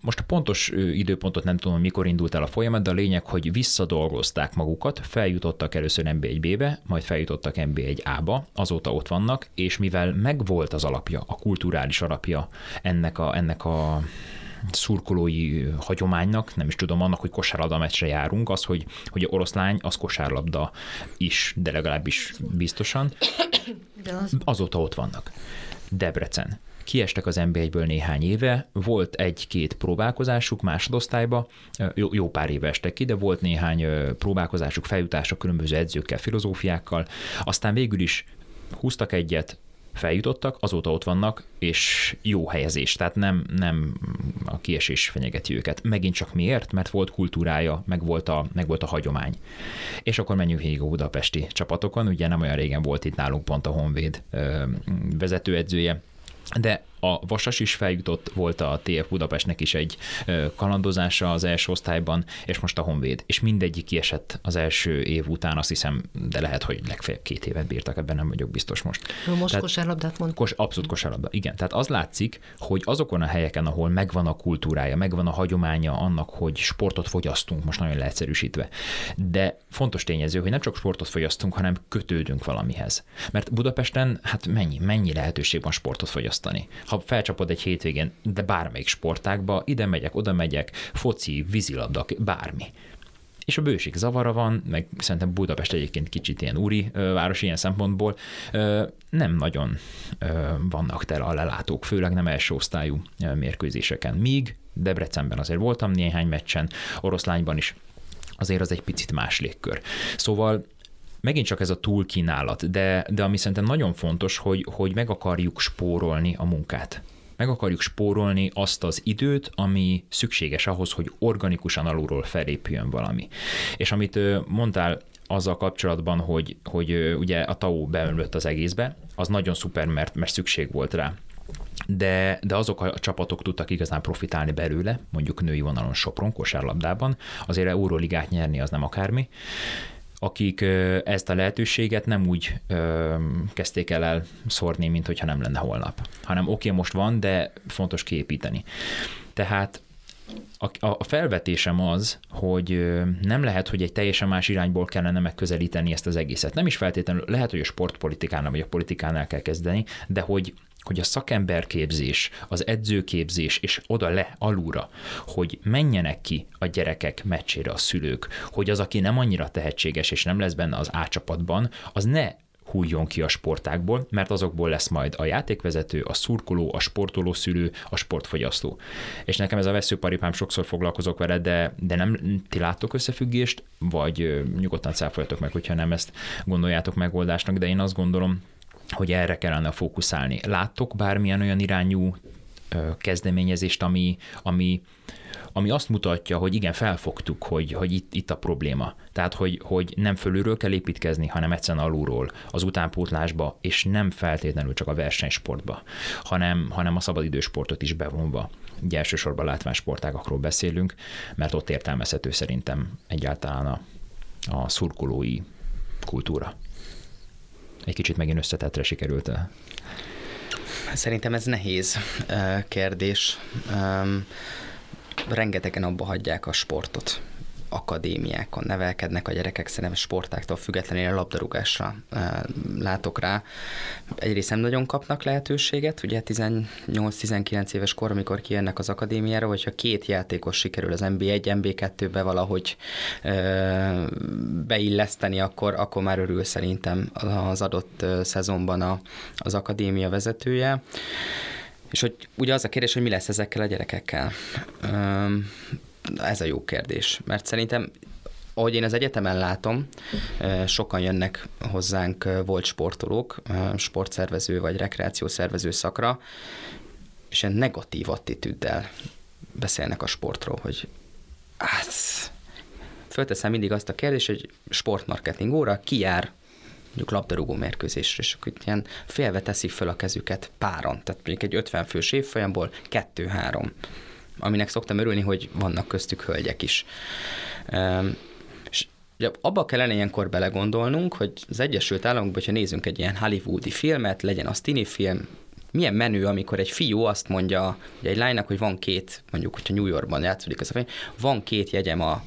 Most a pontos időpontot nem tudom, mikor indult el a folyamat, de a lényeg, hogy visszadolgozták magukat, feljutottak először MB1B-be, majd feljutottak MB1A-ba, azóta ott vannak, és mivel megvolt az alapja, a kulturális alapja ennek a, ennek a szurkolói hagyománynak, nem is tudom, annak, hogy kosárlabda meccsre járunk, az, hogy, hogy a oroszlány, az kosárlabda is, de legalábbis biztosan. Azóta ott vannak. Debrecen kiestek az NB1-ből néhány éve, volt egy-két próbálkozásuk másodosztályba, jó, jó pár éve estek ki, de volt néhány próbálkozásuk, feljutások különböző edzőkkel, filozófiákkal, aztán végül is húztak egyet, feljutottak, azóta ott vannak, és jó helyezés, tehát nem, nem a kiesés fenyegeti őket. Megint csak miért? Mert volt kultúrája, meg volt a, meg volt a hagyomány. És akkor menjünk végig a budapesti csapatokon, ugye nem olyan régen volt itt nálunk pont a Honvéd vezetőedzője, de a Vasas is feljutott, volt a TF Budapestnek is egy kalandozása az első osztályban, és most a Honvéd. És mindegyik kiesett az első év után, azt hiszem, de lehet, hogy legfeljebb két évet bírtak, ebben nem vagyok biztos most. Most tehát, kosárlabdát mond. Kos, abszolút kosárlabda, igen. Tehát az látszik, hogy azokon a helyeken, ahol megvan a kultúrája, megvan a hagyománya annak, hogy sportot fogyasztunk, most nagyon leegyszerűsítve. De fontos tényező, hogy nem csak sportot fogyasztunk, hanem kötődünk valamihez. Mert Budapesten, hát mennyi, mennyi lehetőség van sportot fogyasztani ha felcsapod egy hétvégén, de bármelyik sportákba, ide megyek, oda megyek, foci, vízilabda, bármi. És a bőség zavara van, meg szerintem Budapest egyébként kicsit ilyen úri város ilyen szempontból, nem nagyon vannak tele a lelátók, főleg nem első osztályú mérkőzéseken. Míg Debrecenben azért voltam néhány meccsen, Oroszlányban is azért az egy picit más légkör. Szóval megint csak ez a túlkínálat, de, de ami szerintem nagyon fontos, hogy, hogy meg akarjuk spórolni a munkát. Meg akarjuk spórolni azt az időt, ami szükséges ahhoz, hogy organikusan alulról felépüljön valami. És amit mondtál azzal kapcsolatban, hogy, hogy ugye a TAO beönlött az egészbe, az nagyon szuper, mert, mert szükség volt rá. De, de azok a csapatok tudtak igazán profitálni belőle, mondjuk női vonalon Sopron, kosárlabdában, azért Euróligát nyerni az nem akármi, akik ezt a lehetőséget nem úgy ö, kezdték el elszórni, mint hogyha nem lenne holnap, hanem oké, okay, most van, de fontos kiépíteni. Tehát a, a felvetésem az, hogy nem lehet, hogy egy teljesen más irányból kellene megközelíteni ezt az egészet. Nem is feltétlenül, lehet, hogy a sportpolitikánál vagy a politikánál kell kezdeni, de hogy hogy a szakemberképzés, az edzőképzés, és oda le, alulra, hogy menjenek ki a gyerekek meccsére a szülők, hogy az, aki nem annyira tehetséges, és nem lesz benne az A csapatban, az ne hújjon ki a sportákból, mert azokból lesz majd a játékvezető, a szurkoló, a sportoló szülő, a sportfogyasztó. És nekem ez a veszőparipám sokszor foglalkozok vele, de, de nem ti láttok összefüggést, vagy nyugodtan cáfoljatok meg, hogyha nem ezt gondoljátok megoldásnak, de én azt gondolom, hogy erre kellene fókuszálni. Láttok bármilyen olyan irányú kezdeményezést, ami, ami, ami azt mutatja, hogy igen, felfogtuk, hogy, hogy itt, itt a probléma. Tehát, hogy, hogy nem fölülről kell építkezni, hanem egyszerűen alulról, az utánpótlásba, és nem feltétlenül csak a versenysportba, hanem, hanem a szabadidősportot is bevonva. Ugye elsősorban látványsportágakról beszélünk, mert ott értelmezhető szerintem egyáltalán a, a szurkolói kultúra. Egy kicsit megint összetettre sikerült el. Szerintem ez nehéz kérdés. Rengetegen abba hagyják a sportot akadémiákon nevelkednek a gyerekek, szerintem sportáktól függetlenül a labdarúgásra látok rá. Egyrészt nem nagyon kapnak lehetőséget, ugye 18-19 éves kor, amikor kijönnek az akadémiára, hogyha két játékos sikerül az NB1, NB2-be valahogy beilleszteni, akkor, akkor már örül szerintem az adott szezonban a, az akadémia vezetője. És hogy ugye az a kérdés, hogy mi lesz ezekkel a gyerekekkel ez a jó kérdés, mert szerintem ahogy én az egyetemen látom, sokan jönnek hozzánk volt sportolók, sportszervező vagy rekreációszervező szakra, és ilyen negatív attitűddel beszélnek a sportról, hogy hát fölteszem mindig azt a kérdést, hogy sportmarketing óra ki jár mondjuk labdarúgó mérkőzésre, és akkor ilyen félve teszik föl a kezüket páron, tehát mondjuk egy 50 fős évfolyamból kettő-három aminek szoktam örülni, hogy vannak köztük hölgyek is. És ugye abba kellene ilyenkor belegondolnunk, hogy az Egyesült Államokban, hogyha nézzünk egy ilyen hollywoodi filmet, legyen az tini film, milyen menő, amikor egy fiú azt mondja hogy egy lánynak, hogy van két, mondjuk, hogyha New Yorkban játszódik az a film, van két jegyem a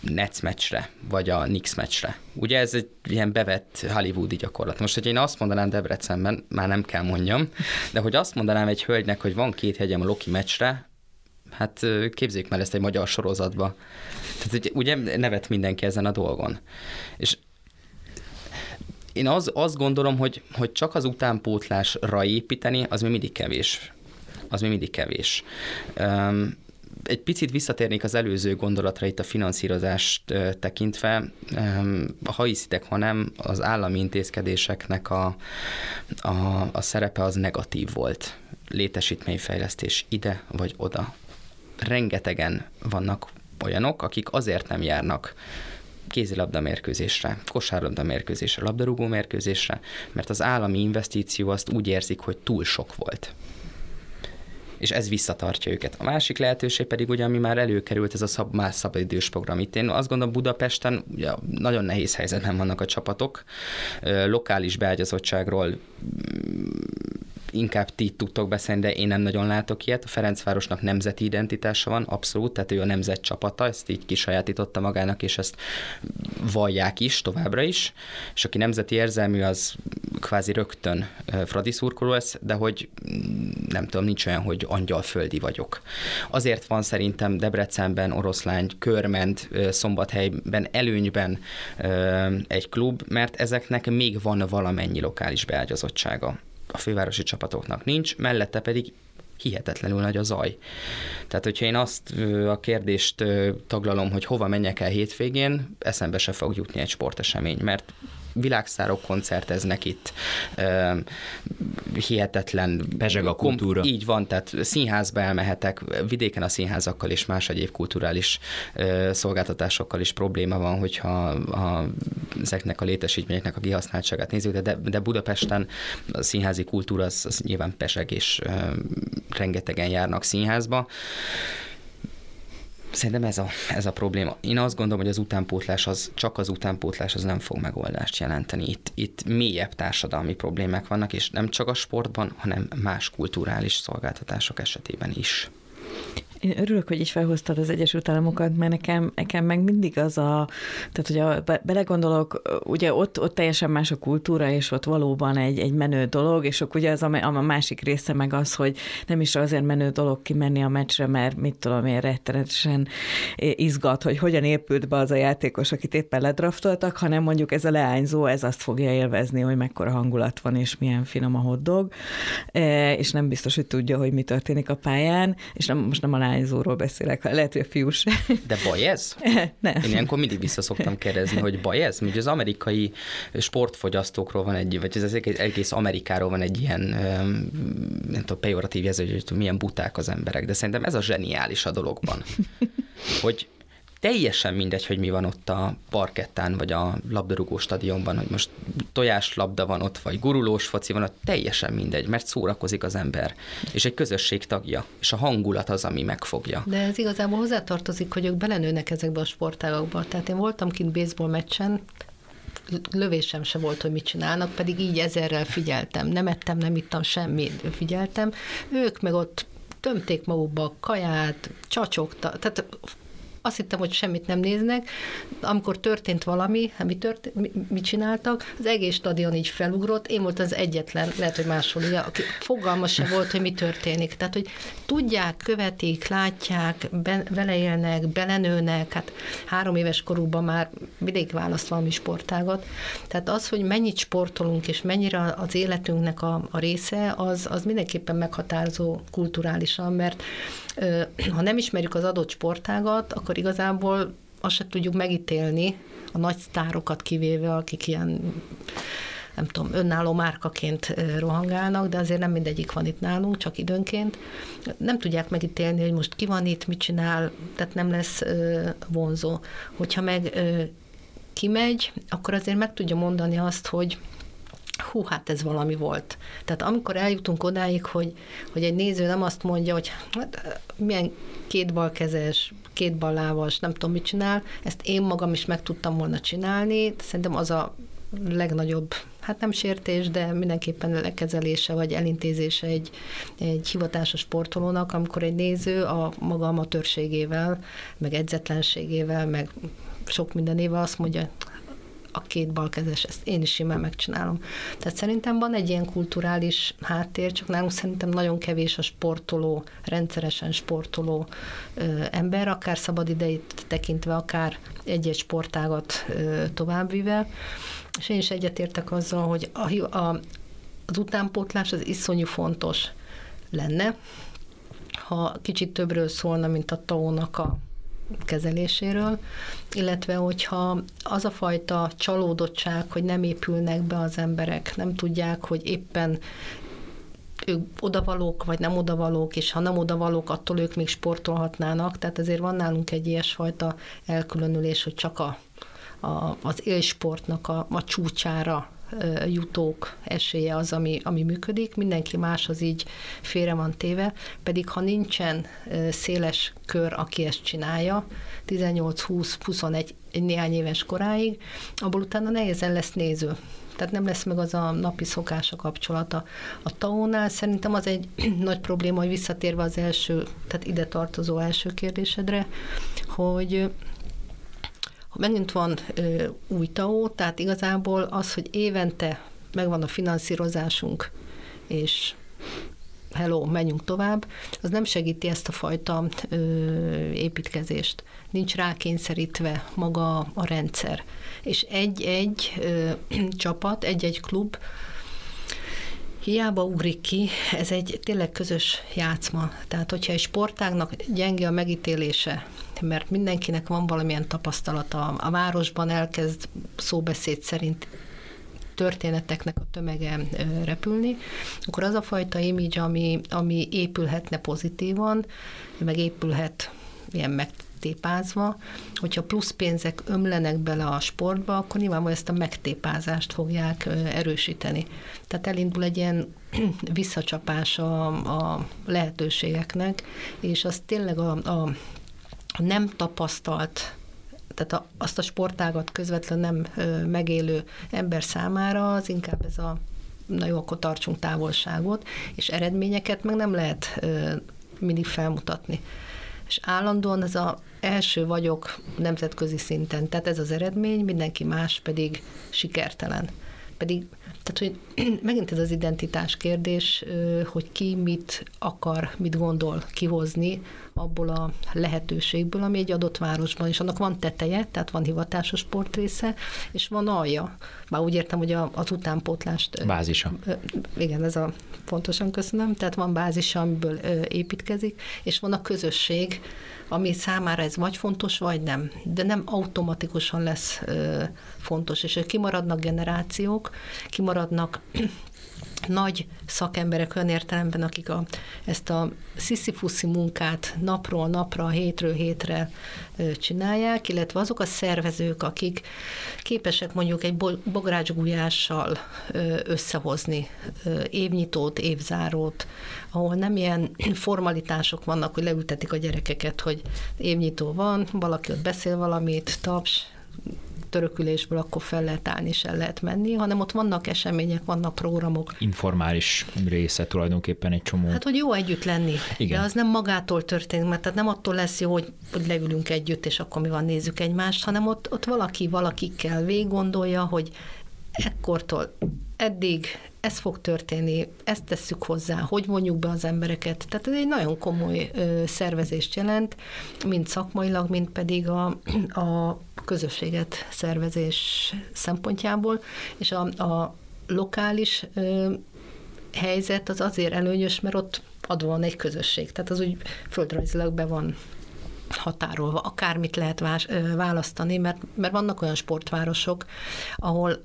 Nets meccsre, vagy a Knicks meccsre. Ugye ez egy ilyen bevett hollywoodi gyakorlat. Most, hogy én azt mondanám Debrecenben, már nem kell mondjam, de hogy azt mondanám egy hölgynek, hogy van két hegyem a Loki meccsre, Hát képzék már ezt egy magyar sorozatba. Tehát ugye nevet mindenki ezen a dolgon. És én az, azt gondolom, hogy, hogy csak az utánpótlásra építeni, az még mindig kevés. Az még mindig kevés. Um, egy picit visszatérnék az előző gondolatra itt a finanszírozást tekintve. Ha hiszitek, ha nem, az állami intézkedéseknek a, a, a szerepe az negatív volt. Létesítményfejlesztés ide vagy oda rengetegen vannak olyanok, akik azért nem járnak kézilabda mérkőzésre, kosárlabda mérkőzésre, labdarúgó mérkőzésre, mert az állami investíció azt úgy érzik, hogy túl sok volt és ez visszatartja őket. A másik lehetőség pedig ugye, ami már előkerült, ez a szab, más szabadidős program. Itt én azt gondolom Budapesten ugye, nagyon nehéz helyzetben vannak a csapatok, lokális beágyazottságról inkább ti tudtok beszélni, de én nem nagyon látok ilyet. A Ferencvárosnak nemzeti identitása van, abszolút, tehát ő a nemzet csapata, ezt így kisajátította magának, és ezt vallják is továbbra is, és aki nemzeti érzelmű, az kvázi rögtön Fradi szurkoló lesz, de hogy mm, nem tudom, nincs olyan, hogy angyalföldi vagyok. Azért van szerintem Debrecenben, Oroszlány, Körment, Szombathelyben előnyben egy klub, mert ezeknek még van valamennyi lokális beágyazottsága a fővárosi csapatoknak nincs, mellette pedig hihetetlenül nagy a zaj. Tehát, hogyha én azt a kérdést taglalom, hogy hova menjek el hétvégén, eszembe se fog jutni egy sportesemény, mert világszárok koncerteznek itt, hihetetlen. Bezseg a kultúra. Így van, tehát színházba elmehetek, vidéken a színházakkal és más egyéb kulturális szolgáltatásokkal is probléma van, hogyha a, ezeknek a létesítményeknek a kihasználtságát nézzük, de, de Budapesten a színházi kultúra az, az nyilván peseg, és rengetegen járnak színházba. Szerintem ez a, ez a probléma. Én azt gondolom, hogy az utánpótlás, az, csak az utánpótlás az nem fog megoldást jelenteni. Itt, itt mélyebb társadalmi problémák vannak, és nem csak a sportban, hanem más kulturális szolgáltatások esetében is. Én örülök, hogy így felhoztad az Egyesült Államokat, mert nekem, nekem meg mindig az a, tehát hogy a, be, belegondolok, ugye ott, ott teljesen más a kultúra, és ott valóban egy, egy menő dolog, és akkor ugye az a, a másik része meg az, hogy nem is azért menő dolog kimenni a meccsre, mert mit tudom én, rettenetesen izgat, hogy hogyan épült be az a játékos, akit éppen ledraftoltak, hanem mondjuk ez a leányzó, ez azt fogja élvezni, hogy mekkora hangulat van, és milyen finom a hoddog, e, és nem biztos, hogy tudja, hogy mi történik a pályán, és nem, most nem a lányzóról beszélek, lehet, hogy a fiú se. De baj ez? Nem. Én ilyenkor mindig vissza szoktam kérdezni, hogy baj ez? Ugye az amerikai sportfogyasztókról van egy, vagy az egész Amerikáról van egy ilyen, nem tudom, pejoratív jelző, hogy milyen buták az emberek, de szerintem ez a zseniális a dologban. Hogy teljesen mindegy, hogy mi van ott a parkettán, vagy a labdarúgó stadionban, hogy most tojáslabda van ott, vagy gurulós foci van ott, teljesen mindegy, mert szórakozik az ember, és egy közösség tagja, és a hangulat az, ami megfogja. De ez igazából hozzátartozik, hogy ők belenőnek ezekbe a sportágokba. Tehát én voltam kint baseball meccsen, lövésem se volt, hogy mit csinálnak, pedig így ezerrel figyeltem. Nem ettem, nem ittam semmit, figyeltem. Ők meg ott tömték magukba kaját, csacsogtak, tehát azt hittem, hogy semmit nem néznek. Amikor történt valami, mi, történt, mi, mit csináltak, az egész stadion így felugrott, én volt az egyetlen, lehet, hogy máshol, ugye, aki fogalma se volt, hogy mi történik. Tehát, hogy tudják, követik, látják, be, vele élnek, belenőnek, hát három éves korúban már mindig választ valami sportágat. Tehát az, hogy mennyit sportolunk, és mennyire az életünknek a, a része, az, az mindenképpen meghatározó kulturálisan, mert ha nem ismerjük az adott sportágat, akkor igazából azt se tudjuk megítélni, a nagy sztárokat kivéve, akik ilyen nem tudom, önálló márkaként rohangálnak, de azért nem mindegyik van itt nálunk, csak időnként. Nem tudják megítélni, hogy most ki van itt, mit csinál, tehát nem lesz vonzó. Hogyha meg kimegy, akkor azért meg tudja mondani azt, hogy hú, hát ez valami volt. Tehát amikor eljutunk odáig, hogy, hogy egy néző nem azt mondja, hogy hát, milyen két két ballábas, nem tudom, mit csinál, ezt én magam is meg tudtam volna csinálni, szerintem az a legnagyobb, hát nem sértés, de mindenképpen lekezelése vagy elintézése egy, egy hivatásos sportolónak, amikor egy néző a maga amatőrségével, meg edzetlenségével, meg sok mindenével azt mondja, a két balkezes, ezt én is simán megcsinálom. Tehát szerintem van egy ilyen kulturális háttér, csak nálunk szerintem nagyon kevés a sportoló, rendszeresen sportoló ö, ember, akár szabad idejét tekintve, akár egy-egy sportágat ö, továbbvive. És én is egyetértek azzal, hogy a, a, az utánpótlás az iszonyú fontos lenne, ha kicsit többről szólna, mint a taónak a kezeléséről, illetve hogyha az a fajta csalódottság, hogy nem épülnek be az emberek, nem tudják, hogy éppen ők odavalók, vagy nem odavalók, és ha nem odavalók, attól ők még sportolhatnának. Tehát azért van nálunk egy ilyesfajta elkülönülés, hogy csak a, a, az élsportnak a, a csúcsára jutók esélye az, ami, ami működik, mindenki más az így félre van téve, pedig ha nincsen széles kör, aki ezt csinálja, 18-20-21 néhány éves koráig, abból utána nehézen lesz néző. Tehát nem lesz meg az a napi szokása kapcsolata. A taónál szerintem az egy nagy probléma, hogy visszatérve az első, tehát ide tartozó első kérdésedre, hogy megint van ö, új TAO, tehát igazából az, hogy évente megvan a finanszírozásunk, és hello, menjünk tovább, az nem segíti ezt a fajta ö, építkezést. Nincs rákényszerítve maga a rendszer. És egy-egy csapat, egy-egy klub hiába ugrik ki, ez egy tényleg közös játszma. Tehát, hogyha egy sportágnak gyenge a megítélése, mert mindenkinek van valamilyen tapasztalata, a városban elkezd szóbeszéd szerint történeteknek a tömege repülni, akkor az a fajta image, ami, ami épülhetne pozitívan, meg épülhet ilyen meg megtépázva, hogyha plusz pénzek ömlenek bele a sportba, akkor nyilvánvalóan ezt a megtépázást fogják erősíteni. Tehát elindul egy ilyen visszacsapás a, a lehetőségeknek, és az tényleg a, a nem tapasztalt tehát a, azt a sportágat közvetlen nem ö, megélő ember számára az inkább ez a na jó, akkor tartsunk távolságot, és eredményeket meg nem lehet ö, mindig felmutatni. És állandóan ez a első vagyok nemzetközi szinten, tehát ez az eredmény, mindenki más pedig sikertelen. Pedig, tehát hogy megint ez az identitás kérdés, hogy ki mit akar, mit gondol kihozni abból a lehetőségből, ami egy adott városban, és annak van teteje, tehát van hivatásos sportrésze, és van alja. Bár úgy értem, hogy az utánpótlást... Bázisa. Igen, ez a pontosan köszönöm. Tehát van bázisa, amiből építkezik, és van a közösség, ami számára ez vagy fontos, vagy nem. De nem automatikusan lesz fontos, és kimaradnak generációk, kimaradnak nagy szakemberek olyan értelemben, akik a, ezt a sziszifuszi munkát napról napra, hétről hétre csinálják, illetve azok a szervezők, akik képesek mondjuk egy bográcsgulyással összehozni évnyitót, évzárót, ahol nem ilyen formalitások vannak, hogy leültetik a gyerekeket, hogy évnyitó van, valaki ott beszél valamit, taps, törökülésből akkor fel lehet állni és el lehet menni, hanem ott vannak események, vannak programok. Informális része tulajdonképpen egy csomó. Hát, hogy jó együtt lenni, Igen. de az nem magától történik, mert tehát nem attól lesz jó, hogy, hogy leülünk együtt, és akkor mi van, nézzük egymást, hanem ott, ott valaki valakikkel végig gondolja, hogy ekkortól eddig ez fog történni, ezt tesszük hozzá, hogy vonjuk be az embereket. Tehát ez egy nagyon komoly ö, szervezést jelent, mind szakmailag, mind pedig a, a közösséget szervezés szempontjából, és a, a lokális ö, helyzet az azért előnyös, mert ott adva van egy közösség. Tehát az úgy földrajzilag be van határolva, akármit lehet választani, mert, mert vannak olyan sportvárosok, ahol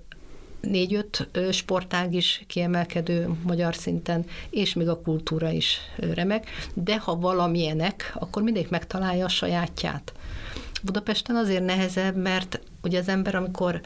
négy-öt sportág is kiemelkedő magyar szinten, és még a kultúra is remek, de ha valamilyenek, akkor mindig megtalálja a sajátját. Budapesten azért nehezebb, mert ugye az ember, amikor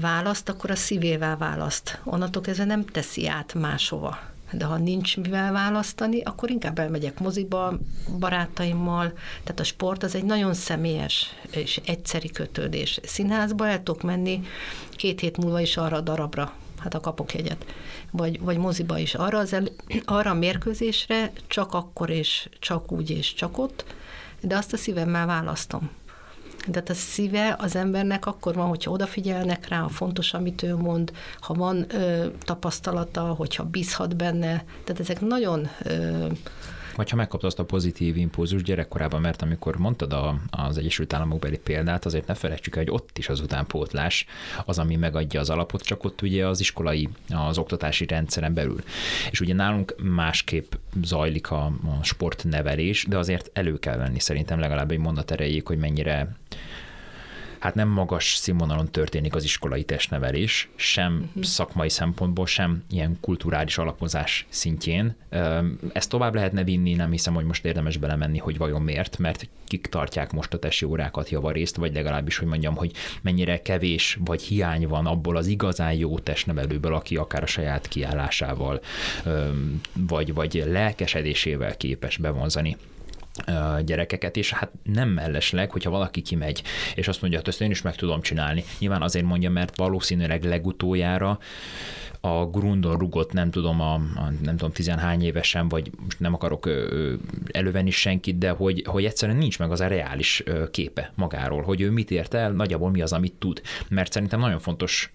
választ, akkor a szívével választ. Onnantól kezdve nem teszi át máshova de ha nincs mivel választani, akkor inkább elmegyek moziba barátaimmal. Tehát a sport az egy nagyon személyes és egyszeri kötődés. Színházba el tudok menni két hét múlva is arra a darabra, hát a kapok jegyet, vagy, vagy moziba is arra, az el, arra a mérkőzésre csak akkor és csak úgy és csak ott, de azt a szívemmel választom. De a szíve az embernek akkor van, hogyha odafigyelnek rá, ha fontos, amit ő mond, ha van ö, tapasztalata, hogyha bízhat benne. Tehát ezek nagyon ö, vagy ha megkapta azt a pozitív impulzus gyerekkorában, mert amikor mondtad a, az Egyesült Államok beli példát, azért ne felejtsük el, hogy ott is az utánpótlás az, ami megadja az alapot, csak ott ugye az iskolai, az oktatási rendszeren belül. És ugye nálunk másképp zajlik a, a sportnevelés, de azért elő kell venni szerintem legalább egy mondat erejéig, hogy mennyire hát nem magas színvonalon történik az iskolai testnevelés, sem uh-huh. szakmai szempontból, sem ilyen kulturális alapozás szintjén. Ezt tovább lehetne vinni, nem hiszem, hogy most érdemes belemenni, hogy vajon miért, mert kik tartják most a testi órákat javarészt, vagy legalábbis, hogy mondjam, hogy mennyire kevés vagy hiány van abból az igazán jó testnevelőből, aki akár a saját kiállásával, vagy, vagy lelkesedésével képes bevonzani gyerekeket, és hát nem mellesleg, hogyha valaki kimegy, és azt mondja, hogy ezt én is meg tudom csinálni. Nyilván azért mondja, mert valószínűleg legutoljára a grundon rugott, nem tudom, a, a nem tudom, tizenhány évesen, vagy most nem akarok elővenni senkit, de hogy, hogy egyszerűen nincs meg az a reális képe magáról, hogy ő mit ért el, nagyjából mi az, amit tud. Mert szerintem nagyon fontos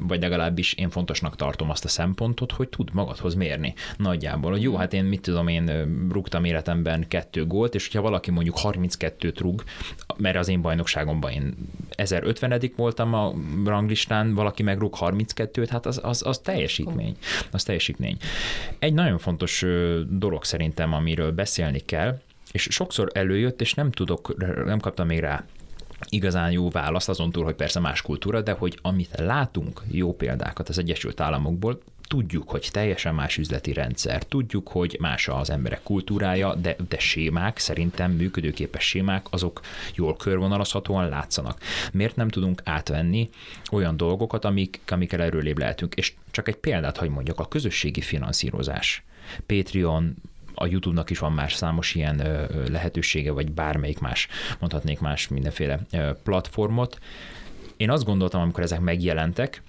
vagy legalábbis én fontosnak tartom azt a szempontot, hogy tud magadhoz mérni nagyjából, hogy jó, hát én mit tudom, én rúgtam életemben kettő gólt, és hogyha valaki mondjuk 32-t rúg, mert az én bajnokságomban én 1050 voltam a ranglistán, valaki megrúg 32-t, hát az, az, az teljesítmény. Az teljesítmény. Egy nagyon fontos dolog szerintem, amiről beszélni kell, és sokszor előjött, és nem tudok, nem kaptam még rá igazán jó választ, azon túl, hogy persze más kultúra, de hogy amit látunk jó példákat az Egyesült Államokból, tudjuk, hogy teljesen más üzleti rendszer, tudjuk, hogy más az emberek kultúrája, de, de sémák, szerintem működőképes sémák, azok jól körvonalazhatóan látszanak. Miért nem tudunk átvenni olyan dolgokat, amik, amikkel erőlébb lehetünk? És csak egy példát, hogy mondjak, a közösségi finanszírozás. Patreon, a YouTube-nak is van más számos ilyen lehetősége, vagy bármelyik más, mondhatnék más mindenféle platformot. Én azt gondoltam, amikor ezek megjelentek,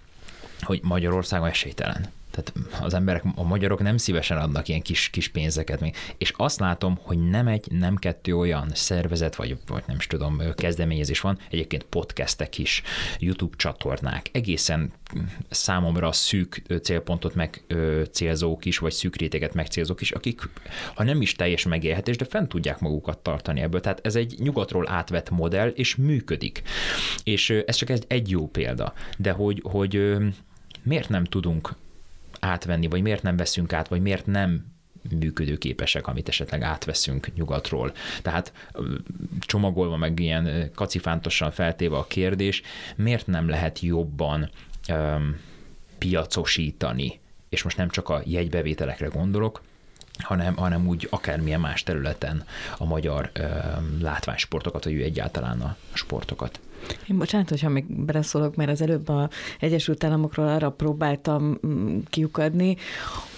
hogy Magyarországon esélytelen. Tehát az emberek, a magyarok nem szívesen adnak ilyen kis, kis pénzeket még. És azt látom, hogy nem egy, nem kettő olyan szervezet, vagy, vagy nem is tudom, kezdeményezés van, egyébként podcastek is, YouTube csatornák, egészen számomra szűk célpontot meg célzók is, vagy szűk réteget megcélzók is, akik, ha nem is teljes megélhetés, de fent tudják magukat tartani ebből. Tehát ez egy nyugatról átvett modell, és működik. És ez csak egy, egy jó példa. De hogy, hogy miért nem tudunk átvenni, vagy miért nem veszünk át, vagy miért nem működőképesek, amit esetleg átveszünk nyugatról. Tehát csomagolva meg ilyen kacifántosan feltéve a kérdés, miért nem lehet jobban um, piacosítani, és most nem csak a jegybevételekre gondolok, hanem, hanem úgy akármilyen más területen a magyar látványsportokat, vagy egyáltalán a sportokat. Én bocsánat, hogyha még beleszólok, mert az előbb a Egyesült Államokról arra próbáltam mm, kiukadni,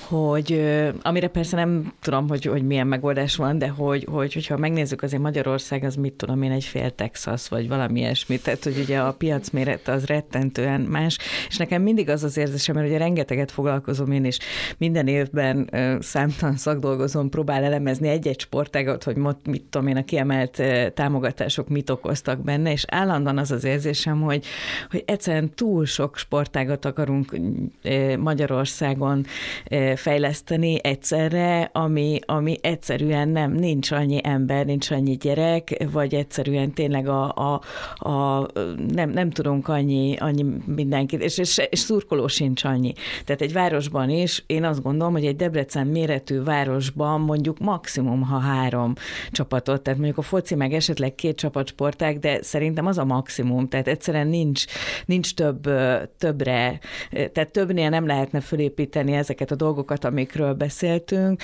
hogy amire persze nem tudom, hogy, hogy milyen megoldás van, de hogy, hogy, hogyha megnézzük azért Magyarország, az mit tudom én, egy fél Texas, vagy valami ilyesmi, tehát hogy ugye a piac mérete az rettentően más, és nekem mindig az az érzésem, mert ugye rengeteget foglalkozom én is, minden évben számtalan szakdolgozom, próbál elemezni egy-egy sportágat, hogy mit tudom én, a kiemelt támogatások mit okoztak benne, és állandóan az az érzésem, hogy, hogy egyszerűen túl sok sportágat akarunk Magyarországon fejleszteni egyszerre, ami, ami egyszerűen nem, nincs annyi ember, nincs annyi gyerek, vagy egyszerűen tényleg a, a, a nem, nem tudunk annyi, annyi mindenkit, és, és, és szurkoló sincs annyi. Tehát egy városban is, én azt gondolom, hogy egy Debrecen méretű városban mondjuk maximum, ha három csapatot, tehát mondjuk a foci meg esetleg két csapat sporták, de szerintem az a maximum, tehát egyszerűen nincs, nincs több, többre, tehát többnél nem lehetne fölépíteni ezeket a dolgokat, dolgokat, amikről beszéltünk,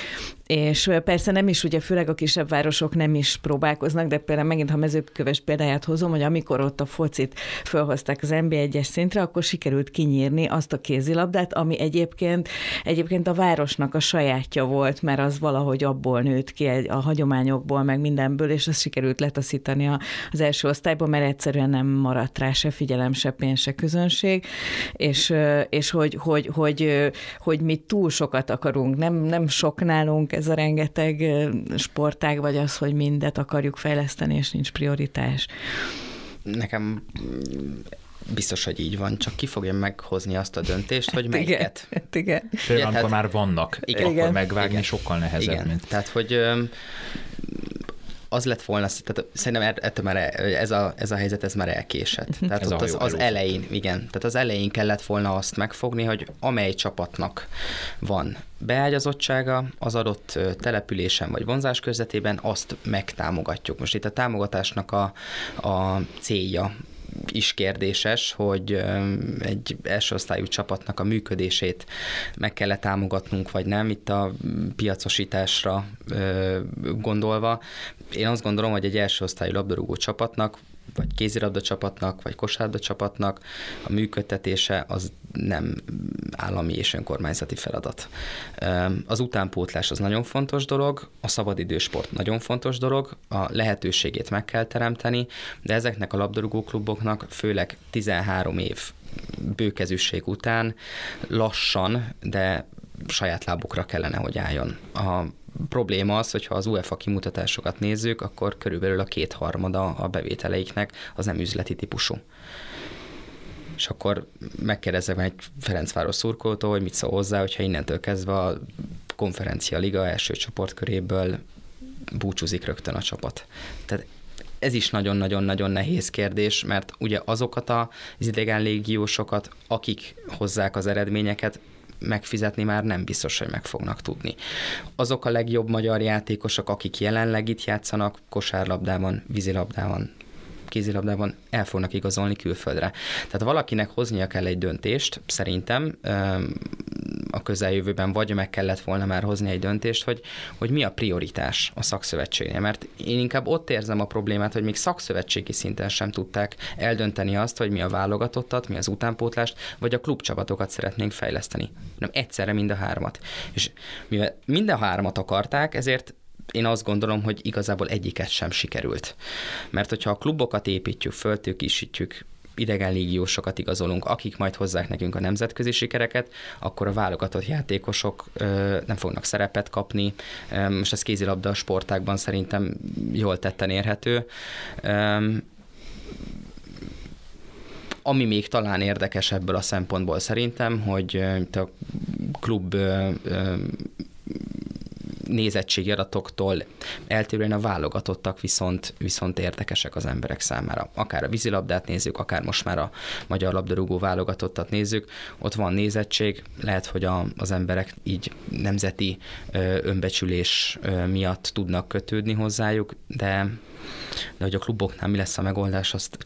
és persze nem is, ugye főleg a kisebb városok nem is próbálkoznak, de például megint, ha mezőköves példáját hozom, hogy amikor ott a focit felhozták az NB1-es szintre, akkor sikerült kinyírni azt a kézilabdát, ami egyébként, egyébként a városnak a sajátja volt, mert az valahogy abból nőtt ki a hagyományokból, meg mindenből, és azt sikerült letaszítani az első osztályban, mert egyszerűen nem maradt rá se figyelem, se pénz, se közönség, és, és hogy, hogy, hogy, hogy mi túl sokat akarunk, nem, nem sok nálunk ez a rengeteg sportág, vagy az, hogy mindet akarjuk fejleszteni, és nincs prioritás? Nekem biztos, hogy így van, csak ki fogja meghozni azt a döntést, hogy melyiket. Igen. Például, amikor már vannak, igen, akkor megvágni igen. sokkal nehezebb. Igen. Mint... Tehát, hogy az lett volna, tehát szerintem er, ettől már e, ez a, ez a helyzet, ez már elkésett. Tehát ez ott az, az elején, igen, tehát az elején kellett volna azt megfogni, hogy amely csapatnak van beágyazottsága az adott településen vagy vonzás közvetében, azt megtámogatjuk. Most itt a támogatásnak a, a célja is kérdéses, hogy egy első osztályú csapatnak a működését meg kell támogatnunk, vagy nem, itt a piacosításra gondolva. Én azt gondolom, hogy egy első osztályú labdarúgó csapatnak vagy kézirabda csapatnak, vagy kosárda csapatnak a működtetése az nem állami és önkormányzati feladat. Az utánpótlás az nagyon fontos dolog, a szabadidősport nagyon fontos dolog, a lehetőségét meg kell teremteni, de ezeknek a labdarúgó kluboknak főleg 13 év bőkezűség után lassan, de saját lábukra kellene, hogy álljon. A probléma az, hogyha az UEFA kimutatásokat nézzük, akkor körülbelül a kétharmada a bevételeiknek az nem üzleti típusú. És akkor megkérdezem egy Ferencváros szurkoltól, hogy mit szól hozzá, hogyha innentől kezdve a konferencia liga első csoportköréből búcsúzik rögtön a csapat. Tehát ez is nagyon-nagyon-nagyon nehéz kérdés, mert ugye azokat az idegen légiósokat, akik hozzák az eredményeket, megfizetni már nem biztos, hogy meg fognak tudni. Azok a legjobb magyar játékosok, akik jelenleg itt játszanak, kosárlabdában, vízilabdában, kézilabdában el fognak igazolni külföldre. Tehát valakinek hoznia kell egy döntést, szerintem a közeljövőben vagy meg kellett volna már hozni egy döntést, hogy, hogy mi a prioritás a szakszövetségnél. Mert én inkább ott érzem a problémát, hogy még szakszövetségi szinten sem tudták eldönteni azt, hogy mi a válogatottat, mi az utánpótlást, vagy a klubcsapatokat szeretnénk fejleszteni. Nem egyszerre mind a hármat. És mivel mind a hármat akarták, ezért én azt gondolom, hogy igazából egyiket sem sikerült. Mert hogyha a klubokat építjük, föltőkisítjük, idegen légiósokat igazolunk, akik majd hozzák nekünk a nemzetközi sikereket, akkor a válogatott játékosok ö, nem fognak szerepet kapni. Most ez kézilabda a sportákban szerintem jól tetten érhető. Ö, ami még talán érdekes ebből a szempontból szerintem, hogy a klub nézettségi adatoktól eltérően a válogatottak viszont, viszont érdekesek az emberek számára. Akár a vízilabdát nézzük, akár most már a magyar labdarúgó válogatottat nézzük, ott van nézettség, lehet, hogy a, az emberek így nemzeti ö, önbecsülés ö, miatt tudnak kötődni hozzájuk, de, de hogy a kluboknál mi lesz a megoldás, azt,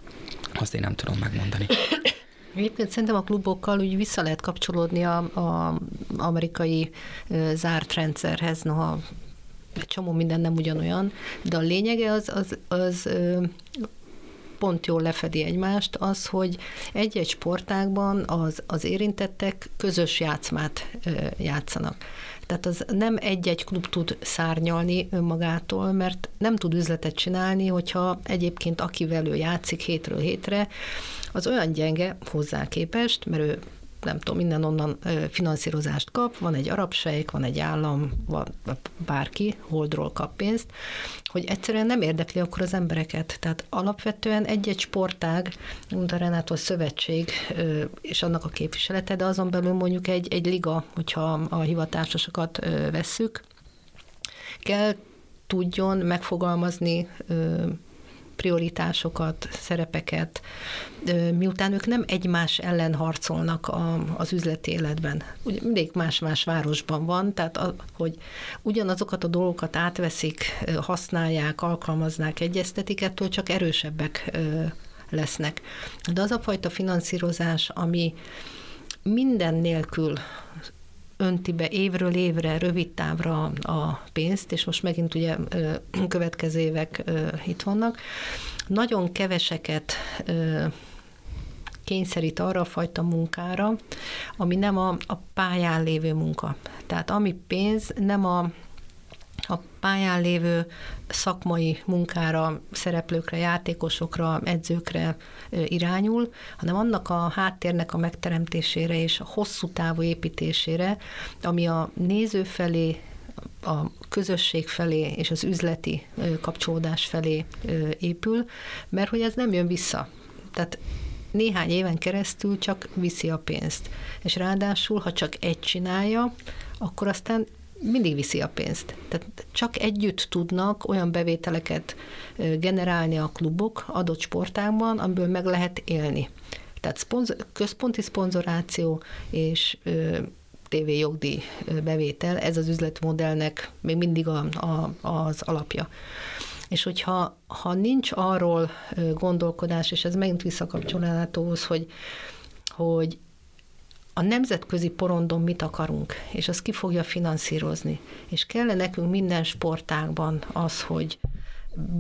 azt én nem tudom megmondani. Egyébként szerintem a klubokkal úgy vissza lehet kapcsolódni a, a amerikai zárt rendszerhez, noha egy csomó minden nem ugyanolyan, de a lényege az, az, az pont jól lefedi egymást, az, hogy egy-egy sportágban az, az érintettek közös játszmát játszanak. Tehát az nem egy-egy klub tud szárnyalni önmagától, mert nem tud üzletet csinálni, hogyha egyébként akivel ő játszik hétről hétre, az olyan gyenge hozzá képest, mert ő nem tudom, minden onnan finanszírozást kap, van egy arab sejk, van egy állam, van bárki, holdról kap pénzt, hogy egyszerűen nem érdekli akkor az embereket. Tehát alapvetően egy-egy sportág, mint a Renátó Szövetség és annak a képviselete, de azon belül mondjuk egy, egy liga, hogyha a hivatásosokat vesszük, kell tudjon megfogalmazni prioritásokat, szerepeket, miután ők nem egymás ellen harcolnak a, az üzleti életben. Ugye mindig más-más városban van, tehát a, hogy ugyanazokat a dolgokat átveszik, használják, alkalmaznák, egyeztetik, ettől csak erősebbek lesznek. De az a fajta finanszírozás, ami minden nélkül önti be évről évre, rövid távra a pénzt, és most megint ugye következő évek itt vannak. Nagyon keveseket kényszerít arra a fajta munkára, ami nem a, a pályán lévő munka. Tehát ami pénz, nem a a pályán lévő szakmai munkára, szereplőkre, játékosokra, edzőkre irányul, hanem annak a háttérnek a megteremtésére és a hosszú távú építésére, ami a néző felé, a közösség felé és az üzleti kapcsolódás felé épül, mert hogy ez nem jön vissza. Tehát néhány éven keresztül csak viszi a pénzt. És ráadásul, ha csak egy csinálja, akkor aztán mindig viszi a pénzt. Tehát csak együtt tudnak olyan bevételeket generálni a klubok adott sportágban, amiből meg lehet élni. Tehát szponzor, központi szponzoráció és TV jogdíj bevétel, ez az üzletmodellnek még mindig a, a, az alapja. És hogyha ha nincs arról gondolkodás, és ez megint visszakapcsolható ahhoz, hogy, hogy a nemzetközi porondon mit akarunk, és azt ki fogja finanszírozni. És kell nekünk minden sportágban az, hogy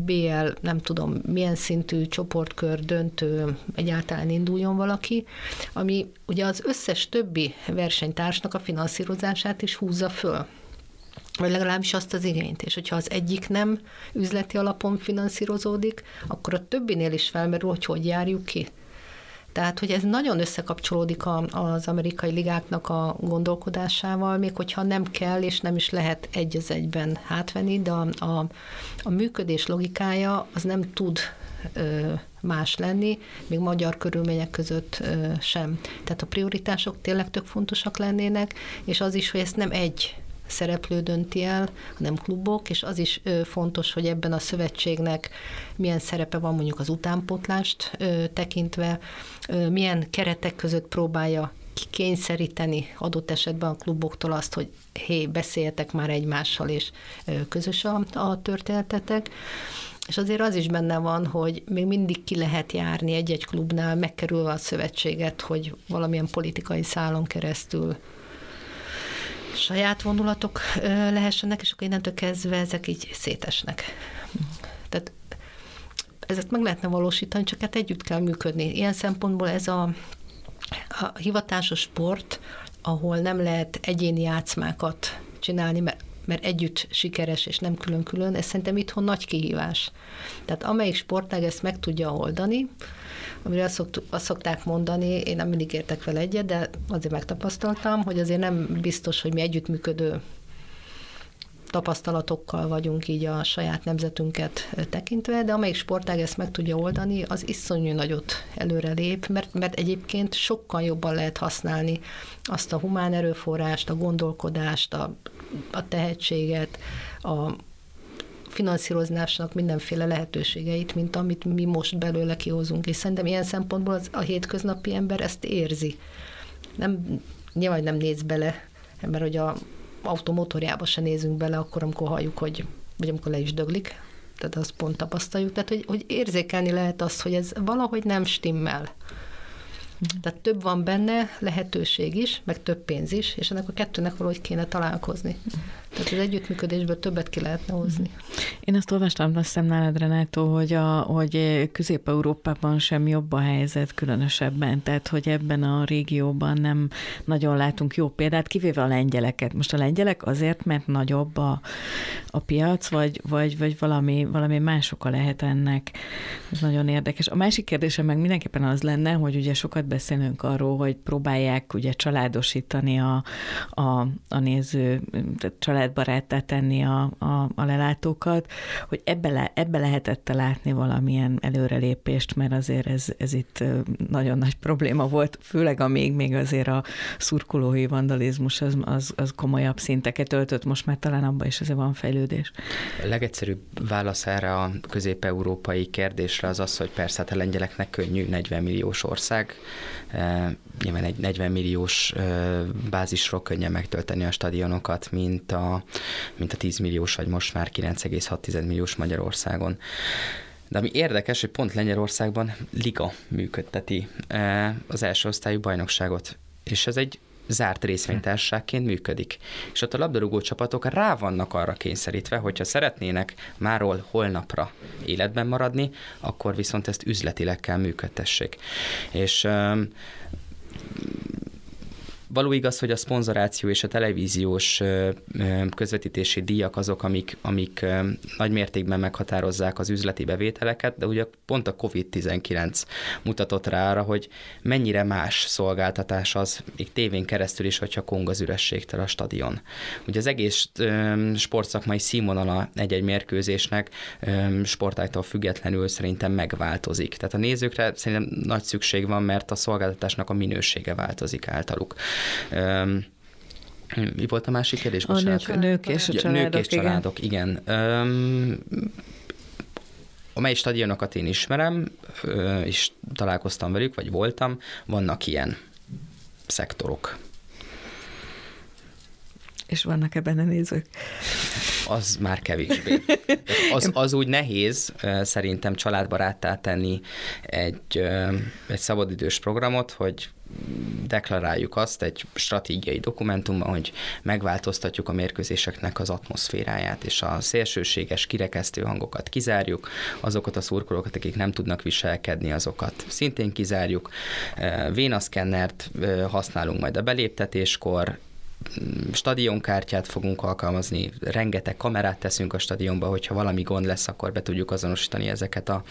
BL, nem tudom, milyen szintű csoportkör, döntő, egyáltalán induljon valaki, ami ugye az összes többi versenytársnak a finanszírozását is húzza föl vagy legalábbis azt az igényt. És hogyha az egyik nem üzleti alapon finanszírozódik, akkor a többinél is felmerül, hogy hogy járjuk ki. Tehát, hogy ez nagyon összekapcsolódik a, az amerikai ligáknak a gondolkodásával, még hogyha nem kell és nem is lehet egy az egyben hátvenni, de a, a, a működés logikája az nem tud más lenni, még magyar körülmények között sem. Tehát a prioritások tényleg tök fontosak lennének, és az is, hogy ezt nem egy szereplő dönti el, hanem klubok, és az is fontos, hogy ebben a szövetségnek milyen szerepe van mondjuk az utánpotlást tekintve, milyen keretek között próbálja kikényszeríteni adott esetben a kluboktól azt, hogy hé, beszéljetek már egymással, és közös a, a történetetek. És azért az is benne van, hogy még mindig ki lehet járni egy-egy klubnál, megkerülve a szövetséget, hogy valamilyen politikai szálon keresztül saját vonulatok lehessenek, és akkor innentől kezdve ezek így szétesnek. Tehát ezt meg lehetne valósítani, csak hát együtt kell működni. Ilyen szempontból ez a, a hivatásos sport, ahol nem lehet egyéni játszmákat csinálni, mert mert együtt sikeres, és nem külön-külön, ez szerintem itthon nagy kihívás. Tehát amelyik sportág ezt meg tudja oldani, amire azt, szoktuk, azt szokták mondani, én nem mindig értek vele egyet, de azért megtapasztaltam, hogy azért nem biztos, hogy mi együttműködő tapasztalatokkal vagyunk így a saját nemzetünket tekintve, de amelyik sportág ezt meg tudja oldani, az iszonyú nagyot előrelép, mert, mert egyébként sokkal jobban lehet használni azt a humán erőforrást, a gondolkodást, a, a tehetséget, a finanszírozásnak mindenféle lehetőségeit, mint amit mi most belőle kihozunk. És szerintem ilyen szempontból az, a hétköznapi ember ezt érzi. Nem, nyilván nem néz bele, mert hogy a automotorjába se nézünk bele, akkor, amikor halljuk, hogy, vagy amikor le is döglik, tehát azt pont tapasztaljuk, tehát hogy, hogy érzékelni lehet azt, hogy ez valahogy nem stimmel. Tehát több van benne, lehetőség is, meg több pénz is, és ennek a kettőnek valahogy kéne találkozni. Tehát az együttműködésből többet ki lehetne hozni. Én azt olvastam, azt hiszem nálad, Renátó, hogy, a, hogy Közép-Európában sem jobb a helyzet különösebben, tehát hogy ebben a régióban nem nagyon látunk jó példát, kivéve a lengyeleket. Most a lengyelek azért, mert nagyobb a, a piac, vagy, vagy, vagy valami, valami más oka lehet ennek. Ez nagyon érdekes. A másik kérdésem meg mindenképpen az lenne, hogy ugye sokat beszélünk arról, hogy próbálják ugye családosítani a, a, a néző, tehát családbaráttá tenni a, a, a lelátókat, hogy ebbe, le, ebbe lehetett látni valamilyen előrelépést, mert azért ez, ez itt nagyon nagy probléma volt, főleg amíg még azért a szurkolói vandalizmus az, az, az komolyabb szinteket öltött, most már talán abban is azért van fejlődés. A legegyszerűbb válasz erre a közép-európai kérdésre az az, hogy persze hát a lengyeleknek könnyű 40 milliós ország, nyilván egy 40 milliós bázisról könnyen megtölteni a stadionokat, mint a, mint a 10 milliós, vagy most már 9,6 milliós Magyarországon. De ami érdekes, hogy pont Lengyelországban Liga működteti az első osztályú bajnokságot. És ez egy zárt részvénytársaságként működik. És ott a labdarúgó csapatok rá vannak arra kényszerítve, hogyha szeretnének máról holnapra életben maradni, akkor viszont ezt üzletileg kell működtessék. És Való igaz, hogy a szponzoráció és a televíziós közvetítési díjak azok, amik, amik nagy mértékben meghatározzák az üzleti bevételeket, de ugye pont a COVID-19 mutatott rá arra, hogy mennyire más szolgáltatás az, még tévén keresztül is, hogyha kong az ürességtel a stadion. Ugye az egész sportszakmai színvonala egy-egy mérkőzésnek sportájtól függetlenül szerintem megváltozik. Tehát a nézőkre szerintem nagy szükség van, mert a szolgáltatásnak a minősége változik általuk. Mi volt a másik kérdés? A nők, nők és a családok. Nők és családok, igen. igen. Amely stadionokat én ismerem, és találkoztam velük, vagy voltam, vannak ilyen szektorok. És vannak ebben a nézők? Az már kevésbé. Az, az úgy nehéz szerintem családbaráttá tenni egy, egy szabadidős programot, hogy deklaráljuk azt egy stratégiai dokumentumban, hogy megváltoztatjuk a mérkőzéseknek az atmoszféráját, és a szélsőséges, kirekesztő hangokat kizárjuk, azokat a szurkolókat, akik nem tudnak viselkedni, azokat szintén kizárjuk. Vénaszkennert használunk majd a beléptetéskor, stadionkártyát fogunk alkalmazni, rengeteg kamerát teszünk a stadionba, hogyha valami gond lesz, akkor be tudjuk azonosítani ezeket a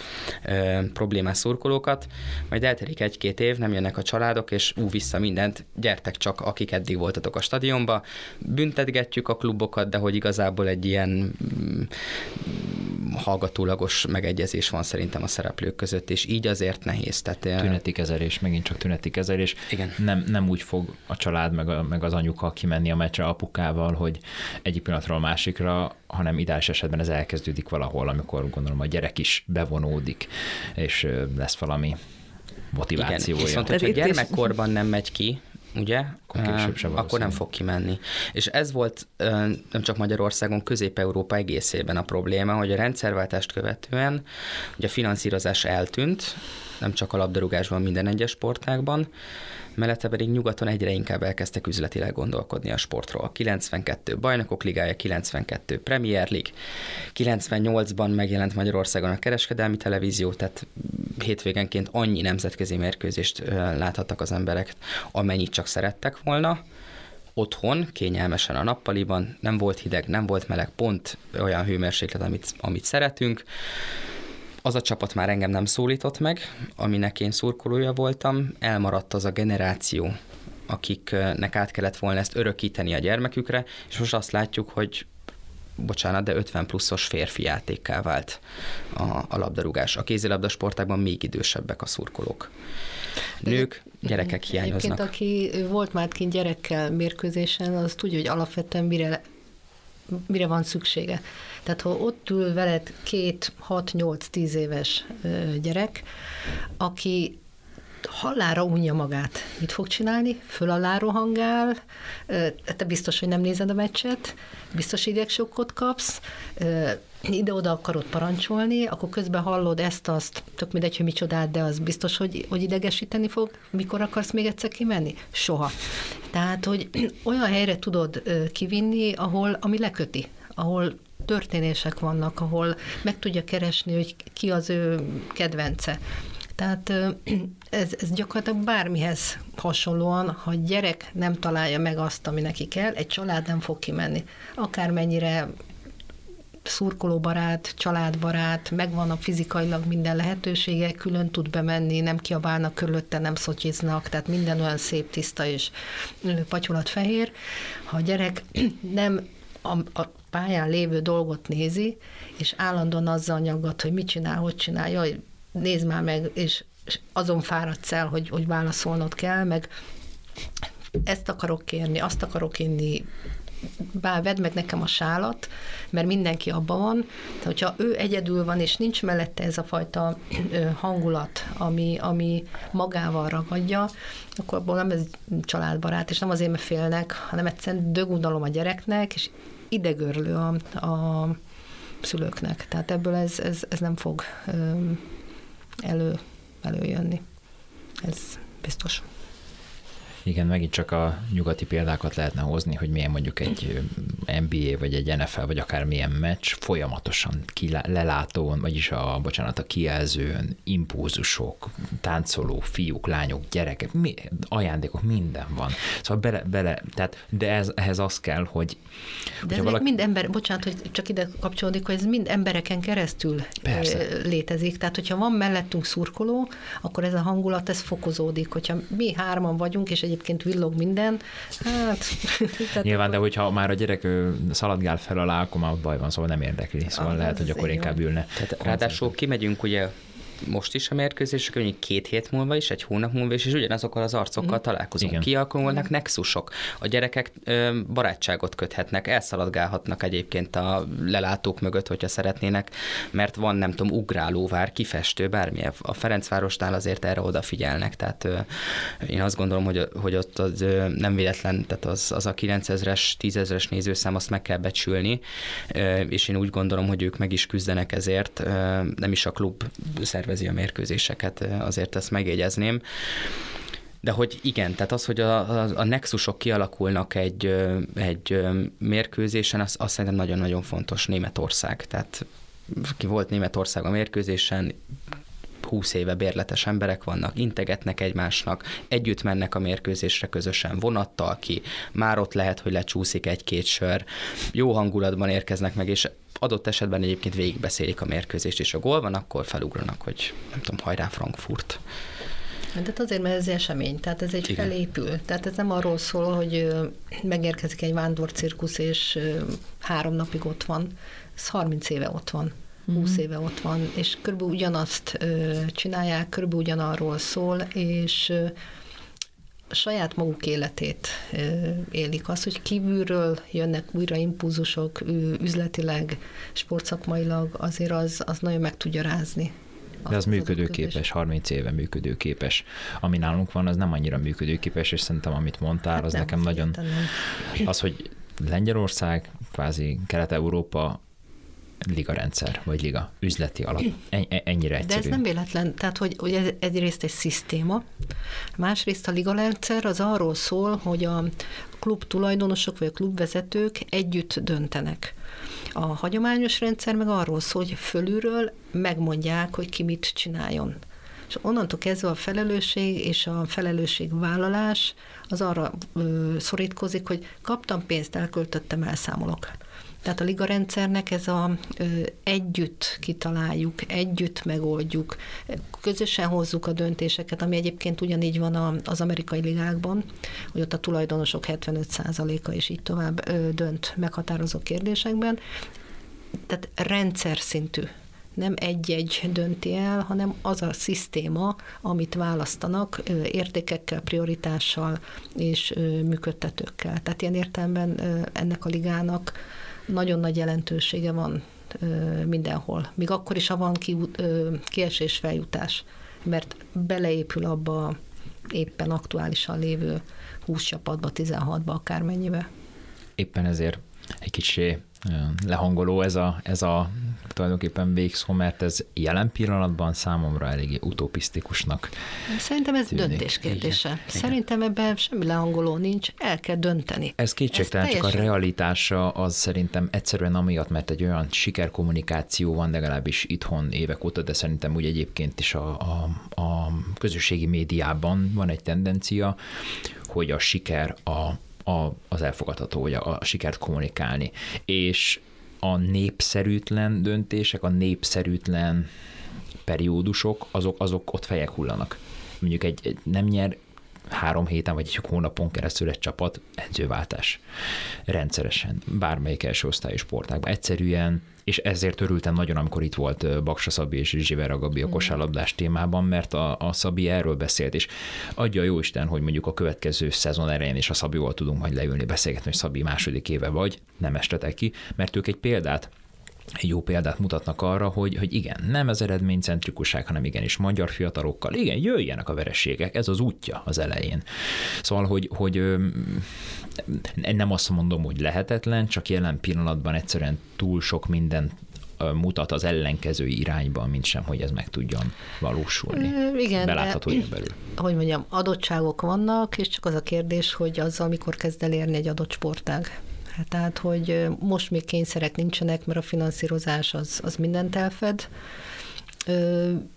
ö, problémás szurkolókat. Majd eltelik egy-két év, nem jönnek a családok, és ú, vissza mindent, gyertek csak, akik eddig voltatok a stadionba. Büntetgetjük a klubokat, de hogy igazából egy ilyen hallgatólagos megegyezés van szerintem a szereplők között, és így azért nehéz. Tehát, tüneti kezelés, megint csak tüneti kezelés. Igen. Nem, nem úgy fog a család meg, a, meg az anyuka kimenni a meccsre apukával, hogy egyik pillanatról a másikra, hanem ideális esetben ez elkezdődik valahol, amikor gondolom a gyerek is bevonódik, és lesz valami motivációja. Igen, viszont, hogyha gyermekkorban nem megy ki, ugye, akkor, sem akkor nem fog kimenni. És ez volt nem csak Magyarországon, Közép-Európa egészében a probléma, hogy a rendszerváltást követően ugye a finanszírozás eltűnt, nem csak a labdarúgásban, minden egyes sportágban, mellette pedig nyugaton egyre inkább elkezdtek üzletileg gondolkodni a sportról. 92 bajnokok ligája, 92 Premier League, 98-ban megjelent Magyarországon a kereskedelmi televízió, tehát hétvégenként annyi nemzetközi mérkőzést láthattak az emberek, amennyit csak szerettek volna, otthon, kényelmesen a nappaliban, nem volt hideg, nem volt meleg, pont olyan hőmérséklet, amit, amit szeretünk az a csapat már engem nem szólított meg, aminek én szurkolója voltam, elmaradt az a generáció, akiknek át kellett volna ezt örökíteni a gyermekükre, és most azt látjuk, hogy bocsánat, de 50 pluszos férfi játékká vált a, a labdarúgás. A kézilabda sportákban még idősebbek a szurkolók. Nők, gyerekek hiányoznak. Egyébként, aki volt már kint gyerekkel mérkőzésen, az tudja, hogy alapvetően mire, mire van szüksége. Tehát ha ott ül veled két, hat, nyolc, tíz éves gyerek, aki hallára unja magát. Mit fog csinálni? Föl alá rohangál, te biztos, hogy nem nézed a meccset, biztos idegsokkot kapsz, ide-oda akarod parancsolni, akkor közben hallod ezt-azt, tök mindegy, hogy micsodát, de az biztos, hogy, hogy idegesíteni fog. Mikor akarsz még egyszer kimenni? Soha. Tehát, hogy olyan helyre tudod kivinni, ahol, ami leköti, ahol történések vannak, ahol meg tudja keresni, hogy ki az ő kedvence. Tehát ez, ez gyakorlatilag bármihez hasonlóan, ha gyerek nem találja meg azt, ami neki kell, egy család nem fog kimenni. Akármennyire szurkolóbarát, családbarát, megvan a fizikailag minden lehetősége, külön tud bemenni, nem kiabálnak körülötte, nem szotyiznak, tehát minden olyan szép, tiszta és patyolatfehér. Ha a gyerek nem a, a pályán lévő dolgot nézi, és állandóan azzal nyaggat, hogy mit csinál, hogy csinál, jaj, nézd már meg, és azon fáradsz el, hogy, hogy válaszolnod kell, meg ezt akarok kérni, azt akarok inni, bár vedd meg nekem a sálat, mert mindenki abban van. Tehát, hogyha ő egyedül van, és nincs mellette ez a fajta hangulat, ami, ami magával ragadja, akkor abból nem ez családbarát, és nem azért, mert félnek, hanem egyszerűen dögunalom a gyereknek, és idegörlő a, a szülőknek. Tehát ebből ez, ez, ez nem fog elő, előjönni. Ez biztos. Igen, megint csak a nyugati példákat lehetne hozni, hogy milyen mondjuk egy NBA, vagy egy NFL, vagy akár milyen meccs folyamatosan lelátón, vagyis a, bocsánat, a kijelzőn, impulzusok, táncoló fiúk, lányok, gyerekek, mi, ajándékok, minden van. Szóval bele, bele tehát, de ez, ehhez az kell, hogy... De ez valaki... mind ember, bocsánat, hogy csak ide kapcsolódik, hogy ez mind embereken keresztül Persze. létezik. Tehát, hogyha van mellettünk szurkoló, akkor ez a hangulat, ez fokozódik. Hogyha mi hárman vagyunk, és egy egyébként villog minden. Hát, Nyilván, de hogyha már a gyerek szaladgál fel alá, akkor már baj van, szóval nem érdekli. Szóval ah, lehet, hogy akkor inkább ülne. Tehát ráadásul kimegyünk ugye most is a mérkőzések, mondjuk két hét múlva is, egy hónap múlva is, és ugyanazokkal az arcokkal mm. találkozunk. Igen. Kialakulnak nexusok. A gyerekek ö, barátságot köthetnek, elszaladgálhatnak egyébként a lelátók mögött, hogyha szeretnének, mert van, nem tudom, ugrálóvár, kifestő, bármilyen. A Ferencvárosnál azért erre odafigyelnek, tehát ö, én azt gondolom, hogy, hogy ott az ö, nem véletlen, tehát az, az a 9000-es, 10.000-es nézőszám, azt meg kell becsülni, ö, és én úgy gondolom, hogy ők meg is küzdenek ezért, ö, nem is a klub szervezet szervezi a mérkőzéseket, azért ezt megjegyezném. De hogy igen, tehát az, hogy a, a, a nexusok kialakulnak egy, egy mérkőzésen, az, az szerintem nagyon-nagyon fontos Németország. Tehát ki volt Németország a mérkőzésen, 20 éve bérletes emberek vannak, integetnek egymásnak, együtt mennek a mérkőzésre közösen vonattal ki, már ott lehet, hogy lecsúszik egy-két sör, jó hangulatban érkeznek meg, és adott esetben egyébként végigbeszélik a mérkőzést, és a gól van, akkor felugranak, hogy nem tudom, hajrá Frankfurt. De hát azért, mert ez esemény, tehát ez egy Igen. felépül. Tehát ez nem arról szól, hogy megérkezik egy vándorcirkusz, és három napig ott van. Ez 30 éve ott van. 20 mm. éve ott van, és körülbelül ugyanazt csinálják, körülbelül ugyanarról szól, és saját maguk életét élik. Az, hogy kívülről jönnek újra impulzusok üzletileg, sportszakmailag, azért az, az nagyon meg tudja rázni. De az működőképes, 30 éve működőképes. Ami nálunk van, az nem annyira működőképes, és szerintem amit mondtál, hát az nem, nekem nagyon... Nem. Az, hogy Lengyelország, kvázi Kelet-Európa liga rendszer, vagy liga üzleti alap. Ennyire egyszerű. De ez nem véletlen, tehát hogy, hogy ez egyrészt egy szisztéma, másrészt a liga rendszer az arról szól, hogy a klub tulajdonosok vagy a klubvezetők együtt döntenek. A hagyományos rendszer meg arról szól, hogy fölülről megmondják, hogy ki mit csináljon. És onnantól kezdve a felelősség és a felelősségvállalás az arra ö, szorítkozik, hogy kaptam pénzt, elköltöttem, elszámolok. Tehát a liga rendszernek ez a ö, együtt kitaláljuk, együtt megoldjuk, közösen hozzuk a döntéseket, ami egyébként ugyanígy van a, az amerikai ligákban, hogy ott a tulajdonosok 75%-a és így tovább ö, dönt meghatározó kérdésekben. Tehát rendszer szintű nem egy-egy dönti el, hanem az a szisztéma, amit választanak értékekkel, prioritással és működtetőkkel. Tehát ilyen értelemben ennek a ligának nagyon nagy jelentősége van mindenhol. Még akkor is, ha van ki, kiesés feljutás, mert beleépül abba éppen aktuálisan lévő 20 csapatba, 16-ba, akármennyibe. Éppen ezért egy kicsi lehangoló ez a, ez a tulajdonképpen végszó, mert ez jelen pillanatban számomra eléggé utopisztikusnak Szerintem ez tűnik. döntés kérdése. Igen, Szerintem ebben semmi lehangoló nincs, el kell dönteni. Ez kétségtelen, csak a realitása az szerintem egyszerűen amiatt, mert egy olyan sikerkommunikáció van legalábbis itthon évek óta, de szerintem úgy egyébként is a, a, a közösségi médiában van egy tendencia, hogy a siker a a, az elfogadható, hogy a, a sikert kommunikálni. És a népszerűtlen döntések, a népszerűtlen periódusok, azok, azok ott fejek hullanak. Mondjuk egy, egy nem nyer három héten vagy egy hónapon keresztül egy csapat edzőváltás rendszeresen, bármelyik első osztályú sportágban. Egyszerűen és ezért örültem nagyon, amikor itt volt Baksa Szabi és Zsivera Gabi a mm. kosárlabdás témában, mert a, a Szabi erről beszélt, és adja jó Isten, hogy mondjuk a következő szezon elején is a Szabival tudunk majd leülni, beszélgetni, hogy Szabi második éve vagy, nem estetek ki, mert ők egy példát egy jó példát mutatnak arra, hogy, hogy igen, nem ez eredménycentrikusság, hanem igenis magyar fiatalokkal, igen, jöjjenek a vereségek, ez az útja az elején. Szóval, hogy, hogy nem azt mondom, hogy lehetetlen, csak jelen pillanatban egyszerűen túl sok minden mutat az ellenkező irányba, mint sem, hogy ez meg tudjon valósulni. Igen. Belátható de, belül. Hogy mondjam, adottságok vannak, és csak az a kérdés, hogy az, amikor kezd el érni egy adott sportág. Hát tehát, hogy most még kényszerek nincsenek, mert a finanszírozás az, az mindent elfed,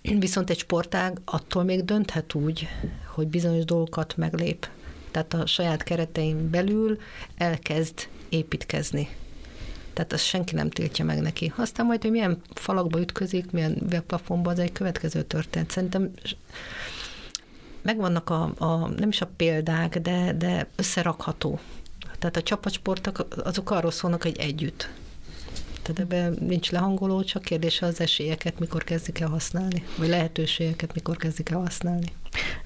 viszont egy sportág attól még dönthet úgy, hogy bizonyos dolgokat meglép. Tehát a saját keretein belül elkezd építkezni. Tehát azt senki nem tiltja meg neki. Aztán majd, hogy milyen falakba ütközik, milyen webplafonba, az egy következő történet. Szerintem megvannak a, a nem is a példák, de, de összerakható tehát a csapatsportok azok arról szólnak, hogy együtt. Tehát ebben nincs lehangoló, csak kérdése az esélyeket, mikor kezdik el használni, vagy lehetőségeket, mikor kezdik el használni.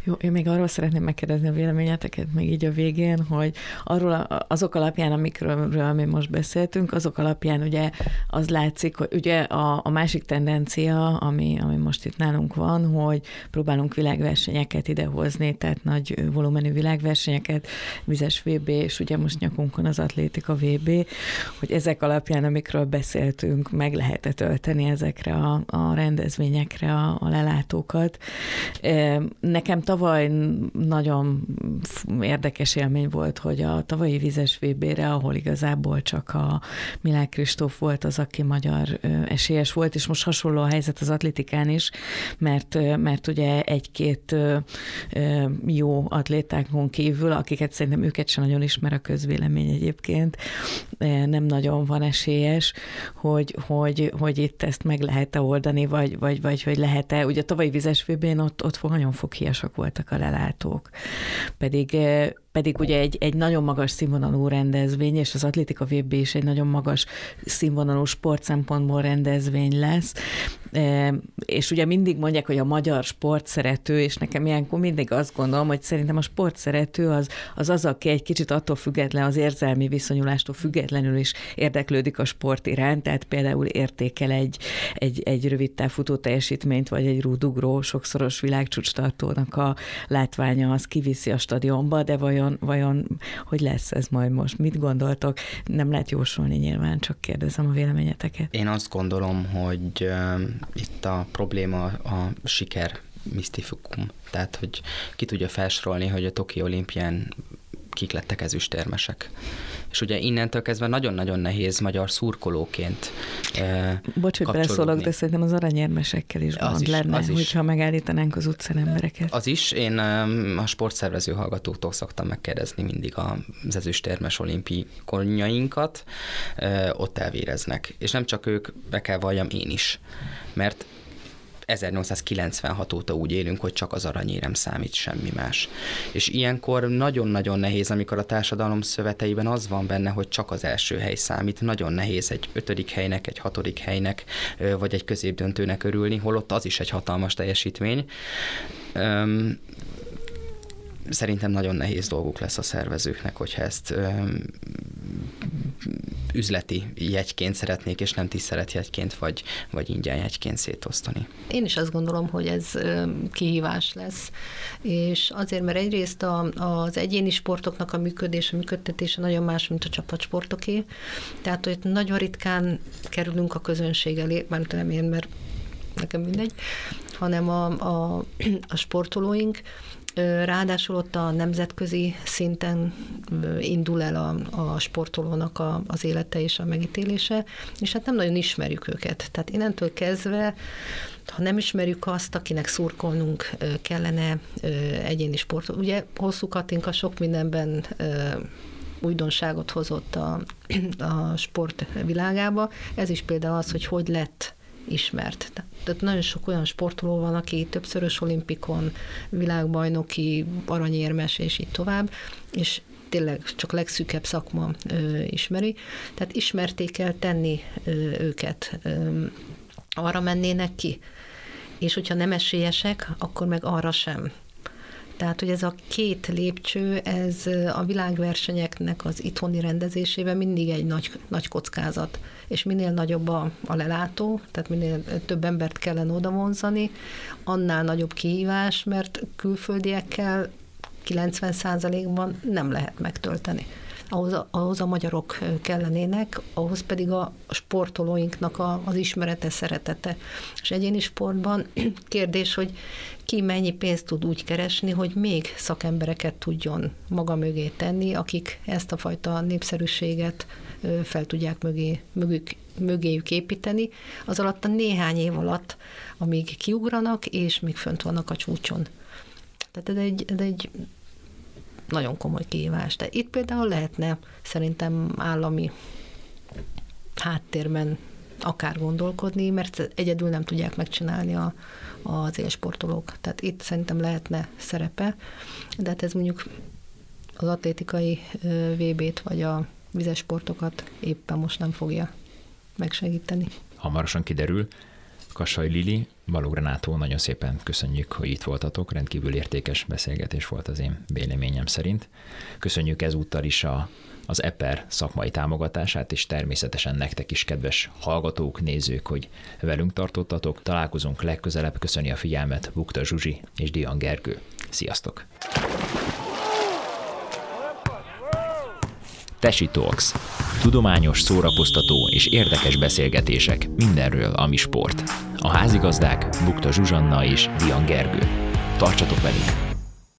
Jó, én még arról szeretném megkérdezni a véleményeteket még így a végén, hogy arról azok alapján, amikről mi most beszéltünk, azok alapján ugye az látszik, hogy ugye a, a másik tendencia, ami, ami most itt nálunk van, hogy próbálunk világversenyeket idehozni, tehát nagy volumenű világversenyeket, vizes VB, és ugye most nyakunkon az atlétika VB, hogy ezek alapján, amikről beszéltünk, meg lehet tölteni ezekre a, a rendezvényekre a, a lelátókat Nekem tavaly nagyon érdekes élmény volt, hogy a tavalyi vizes VB-re, ahol igazából csak a Milák Kristóf volt az, aki magyar esélyes volt, és most hasonló a helyzet az atlétikán is, mert, mert ugye egy-két jó atlétákon kívül, akiket szerintem őket sem nagyon ismer a közvélemény egyébként, nem nagyon van esélyes, hogy, hogy, hogy itt ezt meg lehet-e oldani, vagy, vagy, vagy hogy lehet-e. Ugye a tavalyi vizes VB-n ott, ott nagyon fog hiasak voltak a lelátók. Pedig pedig ugye egy, egy nagyon magas színvonalú rendezvény, és az Atlétika VB is egy nagyon magas színvonalú sport szempontból rendezvény lesz, és ugye mindig mondják, hogy a magyar sport szerető, és nekem ilyenkor mindig azt gondolom, hogy szerintem a sport szerető az az, az aki egy kicsit attól független, az érzelmi viszonyulástól függetlenül is érdeklődik a sport iránt, tehát például értékel egy, egy, egy rövid távfutó teljesítményt, vagy egy rúdugró sokszoros világcsúcstartónak a látványa, az kiviszi a stadionba, de vajon, vajon hogy lesz ez majd most? Mit gondoltok? Nem lehet jósolni nyilván, csak kérdezem a véleményeteket. Én azt gondolom, hogy itt a probléma a siker misztifikum. Tehát, hogy ki tudja felsorolni, hogy a Toki olimpián kik lettek ezüstérmesek. És ugye innentől kezdve nagyon-nagyon nehéz magyar szurkolóként Bocs, hogy beleszólok, de szerintem az aranyérmesekkel is az is, lenne, az is. hogyha megállítanánk az utcán embereket. Az is. Én a sportszervező hallgatóktól szoktam megkérdezni mindig az ezüstérmes olimpikonjainkat, ott elvéreznek. És nem csak ők, be kell valljam én is. Mert 1896 óta úgy élünk, hogy csak az aranyérem számít, semmi más. És ilyenkor nagyon-nagyon nehéz, amikor a társadalom szöveteiben az van benne, hogy csak az első hely számít, nagyon nehéz egy ötödik helynek, egy hatodik helynek, vagy egy középdöntőnek örülni, holott az is egy hatalmas teljesítmény szerintem nagyon nehéz dolguk lesz a szervezőknek, hogyha ezt ö, üzleti jegyként szeretnék, és nem tisztelet jegyként, vagy, vagy ingyen jegyként szétosztani. Én is azt gondolom, hogy ez kihívás lesz, és azért, mert egyrészt a, az egyéni sportoknak a működése, a működtetése nagyon más, mint a csapatsportoké, tehát hogy nagyon ritkán kerülünk a közönség elé, már nem én, mert nekem mindegy, hanem a, a, a sportolóink, Ráadásul ott a nemzetközi szinten indul el a, a sportolónak a, az élete és a megítélése, és hát nem nagyon ismerjük őket. Tehát innentől kezdve, ha nem ismerjük azt, akinek szurkolnunk kellene egyéni sport. Ugye hosszú Katinka sok mindenben újdonságot hozott a, a sport világába. Ez is például az, hogy hogy lett ismert. Tehát nagyon sok olyan sportoló van, aki többszörös olimpikon, világbajnoki, aranyérmes, és így tovább, és tényleg csak legszűkebb szakma ö, ismeri. Tehát ismerték kell tenni ö, őket. Ö, arra mennének ki. És hogyha nem esélyesek, akkor meg arra sem. Tehát, hogy ez a két lépcső, ez a világversenyeknek az itthoni rendezésében mindig egy nagy, nagy kockázat. És minél nagyobb a, a lelátó, tehát minél több embert kellene oda vonzani, annál nagyobb kihívás, mert külföldiekkel 90%-ban nem lehet megtölteni ahhoz a, ahhoz a magyarok kellenének, ahhoz pedig a sportolóinknak a, az ismerete, szeretete. És egyéni sportban kérdés, hogy ki mennyi pénzt tud úgy keresni, hogy még szakembereket tudjon maga mögé tenni, akik ezt a fajta népszerűséget fel tudják mögé, mögük, mögéjük építeni, az alatt a néhány év alatt, amíg kiugranak, és még fönt vannak a csúcson. Tehát ez egy, ez egy nagyon komoly kihívás. De itt például lehetne szerintem állami háttérben akár gondolkodni, mert egyedül nem tudják megcsinálni a, az élsportolók. Tehát itt szerintem lehetne szerepe, de hát ez mondjuk az atlétikai VB-t vagy a vizes sportokat éppen most nem fogja megsegíteni. Hamarosan kiderül, Kassai Lili, Baló Renátó, nagyon szépen köszönjük, hogy itt voltatok, rendkívül értékes beszélgetés volt az én véleményem szerint. Köszönjük ezúttal is a, az EPER szakmai támogatását, és természetesen nektek is, kedves hallgatók, nézők, hogy velünk tartottatok. Találkozunk legközelebb, köszöni a figyelmet Bukta Zsuzsi és Dian Gergő. Sziasztok! Tesi Talks. Tudományos, szórakoztató és érdekes beszélgetések mindenről, ami sport. A házigazdák Bukta Zsuzsanna és Dian Gergő. Tartsatok velünk!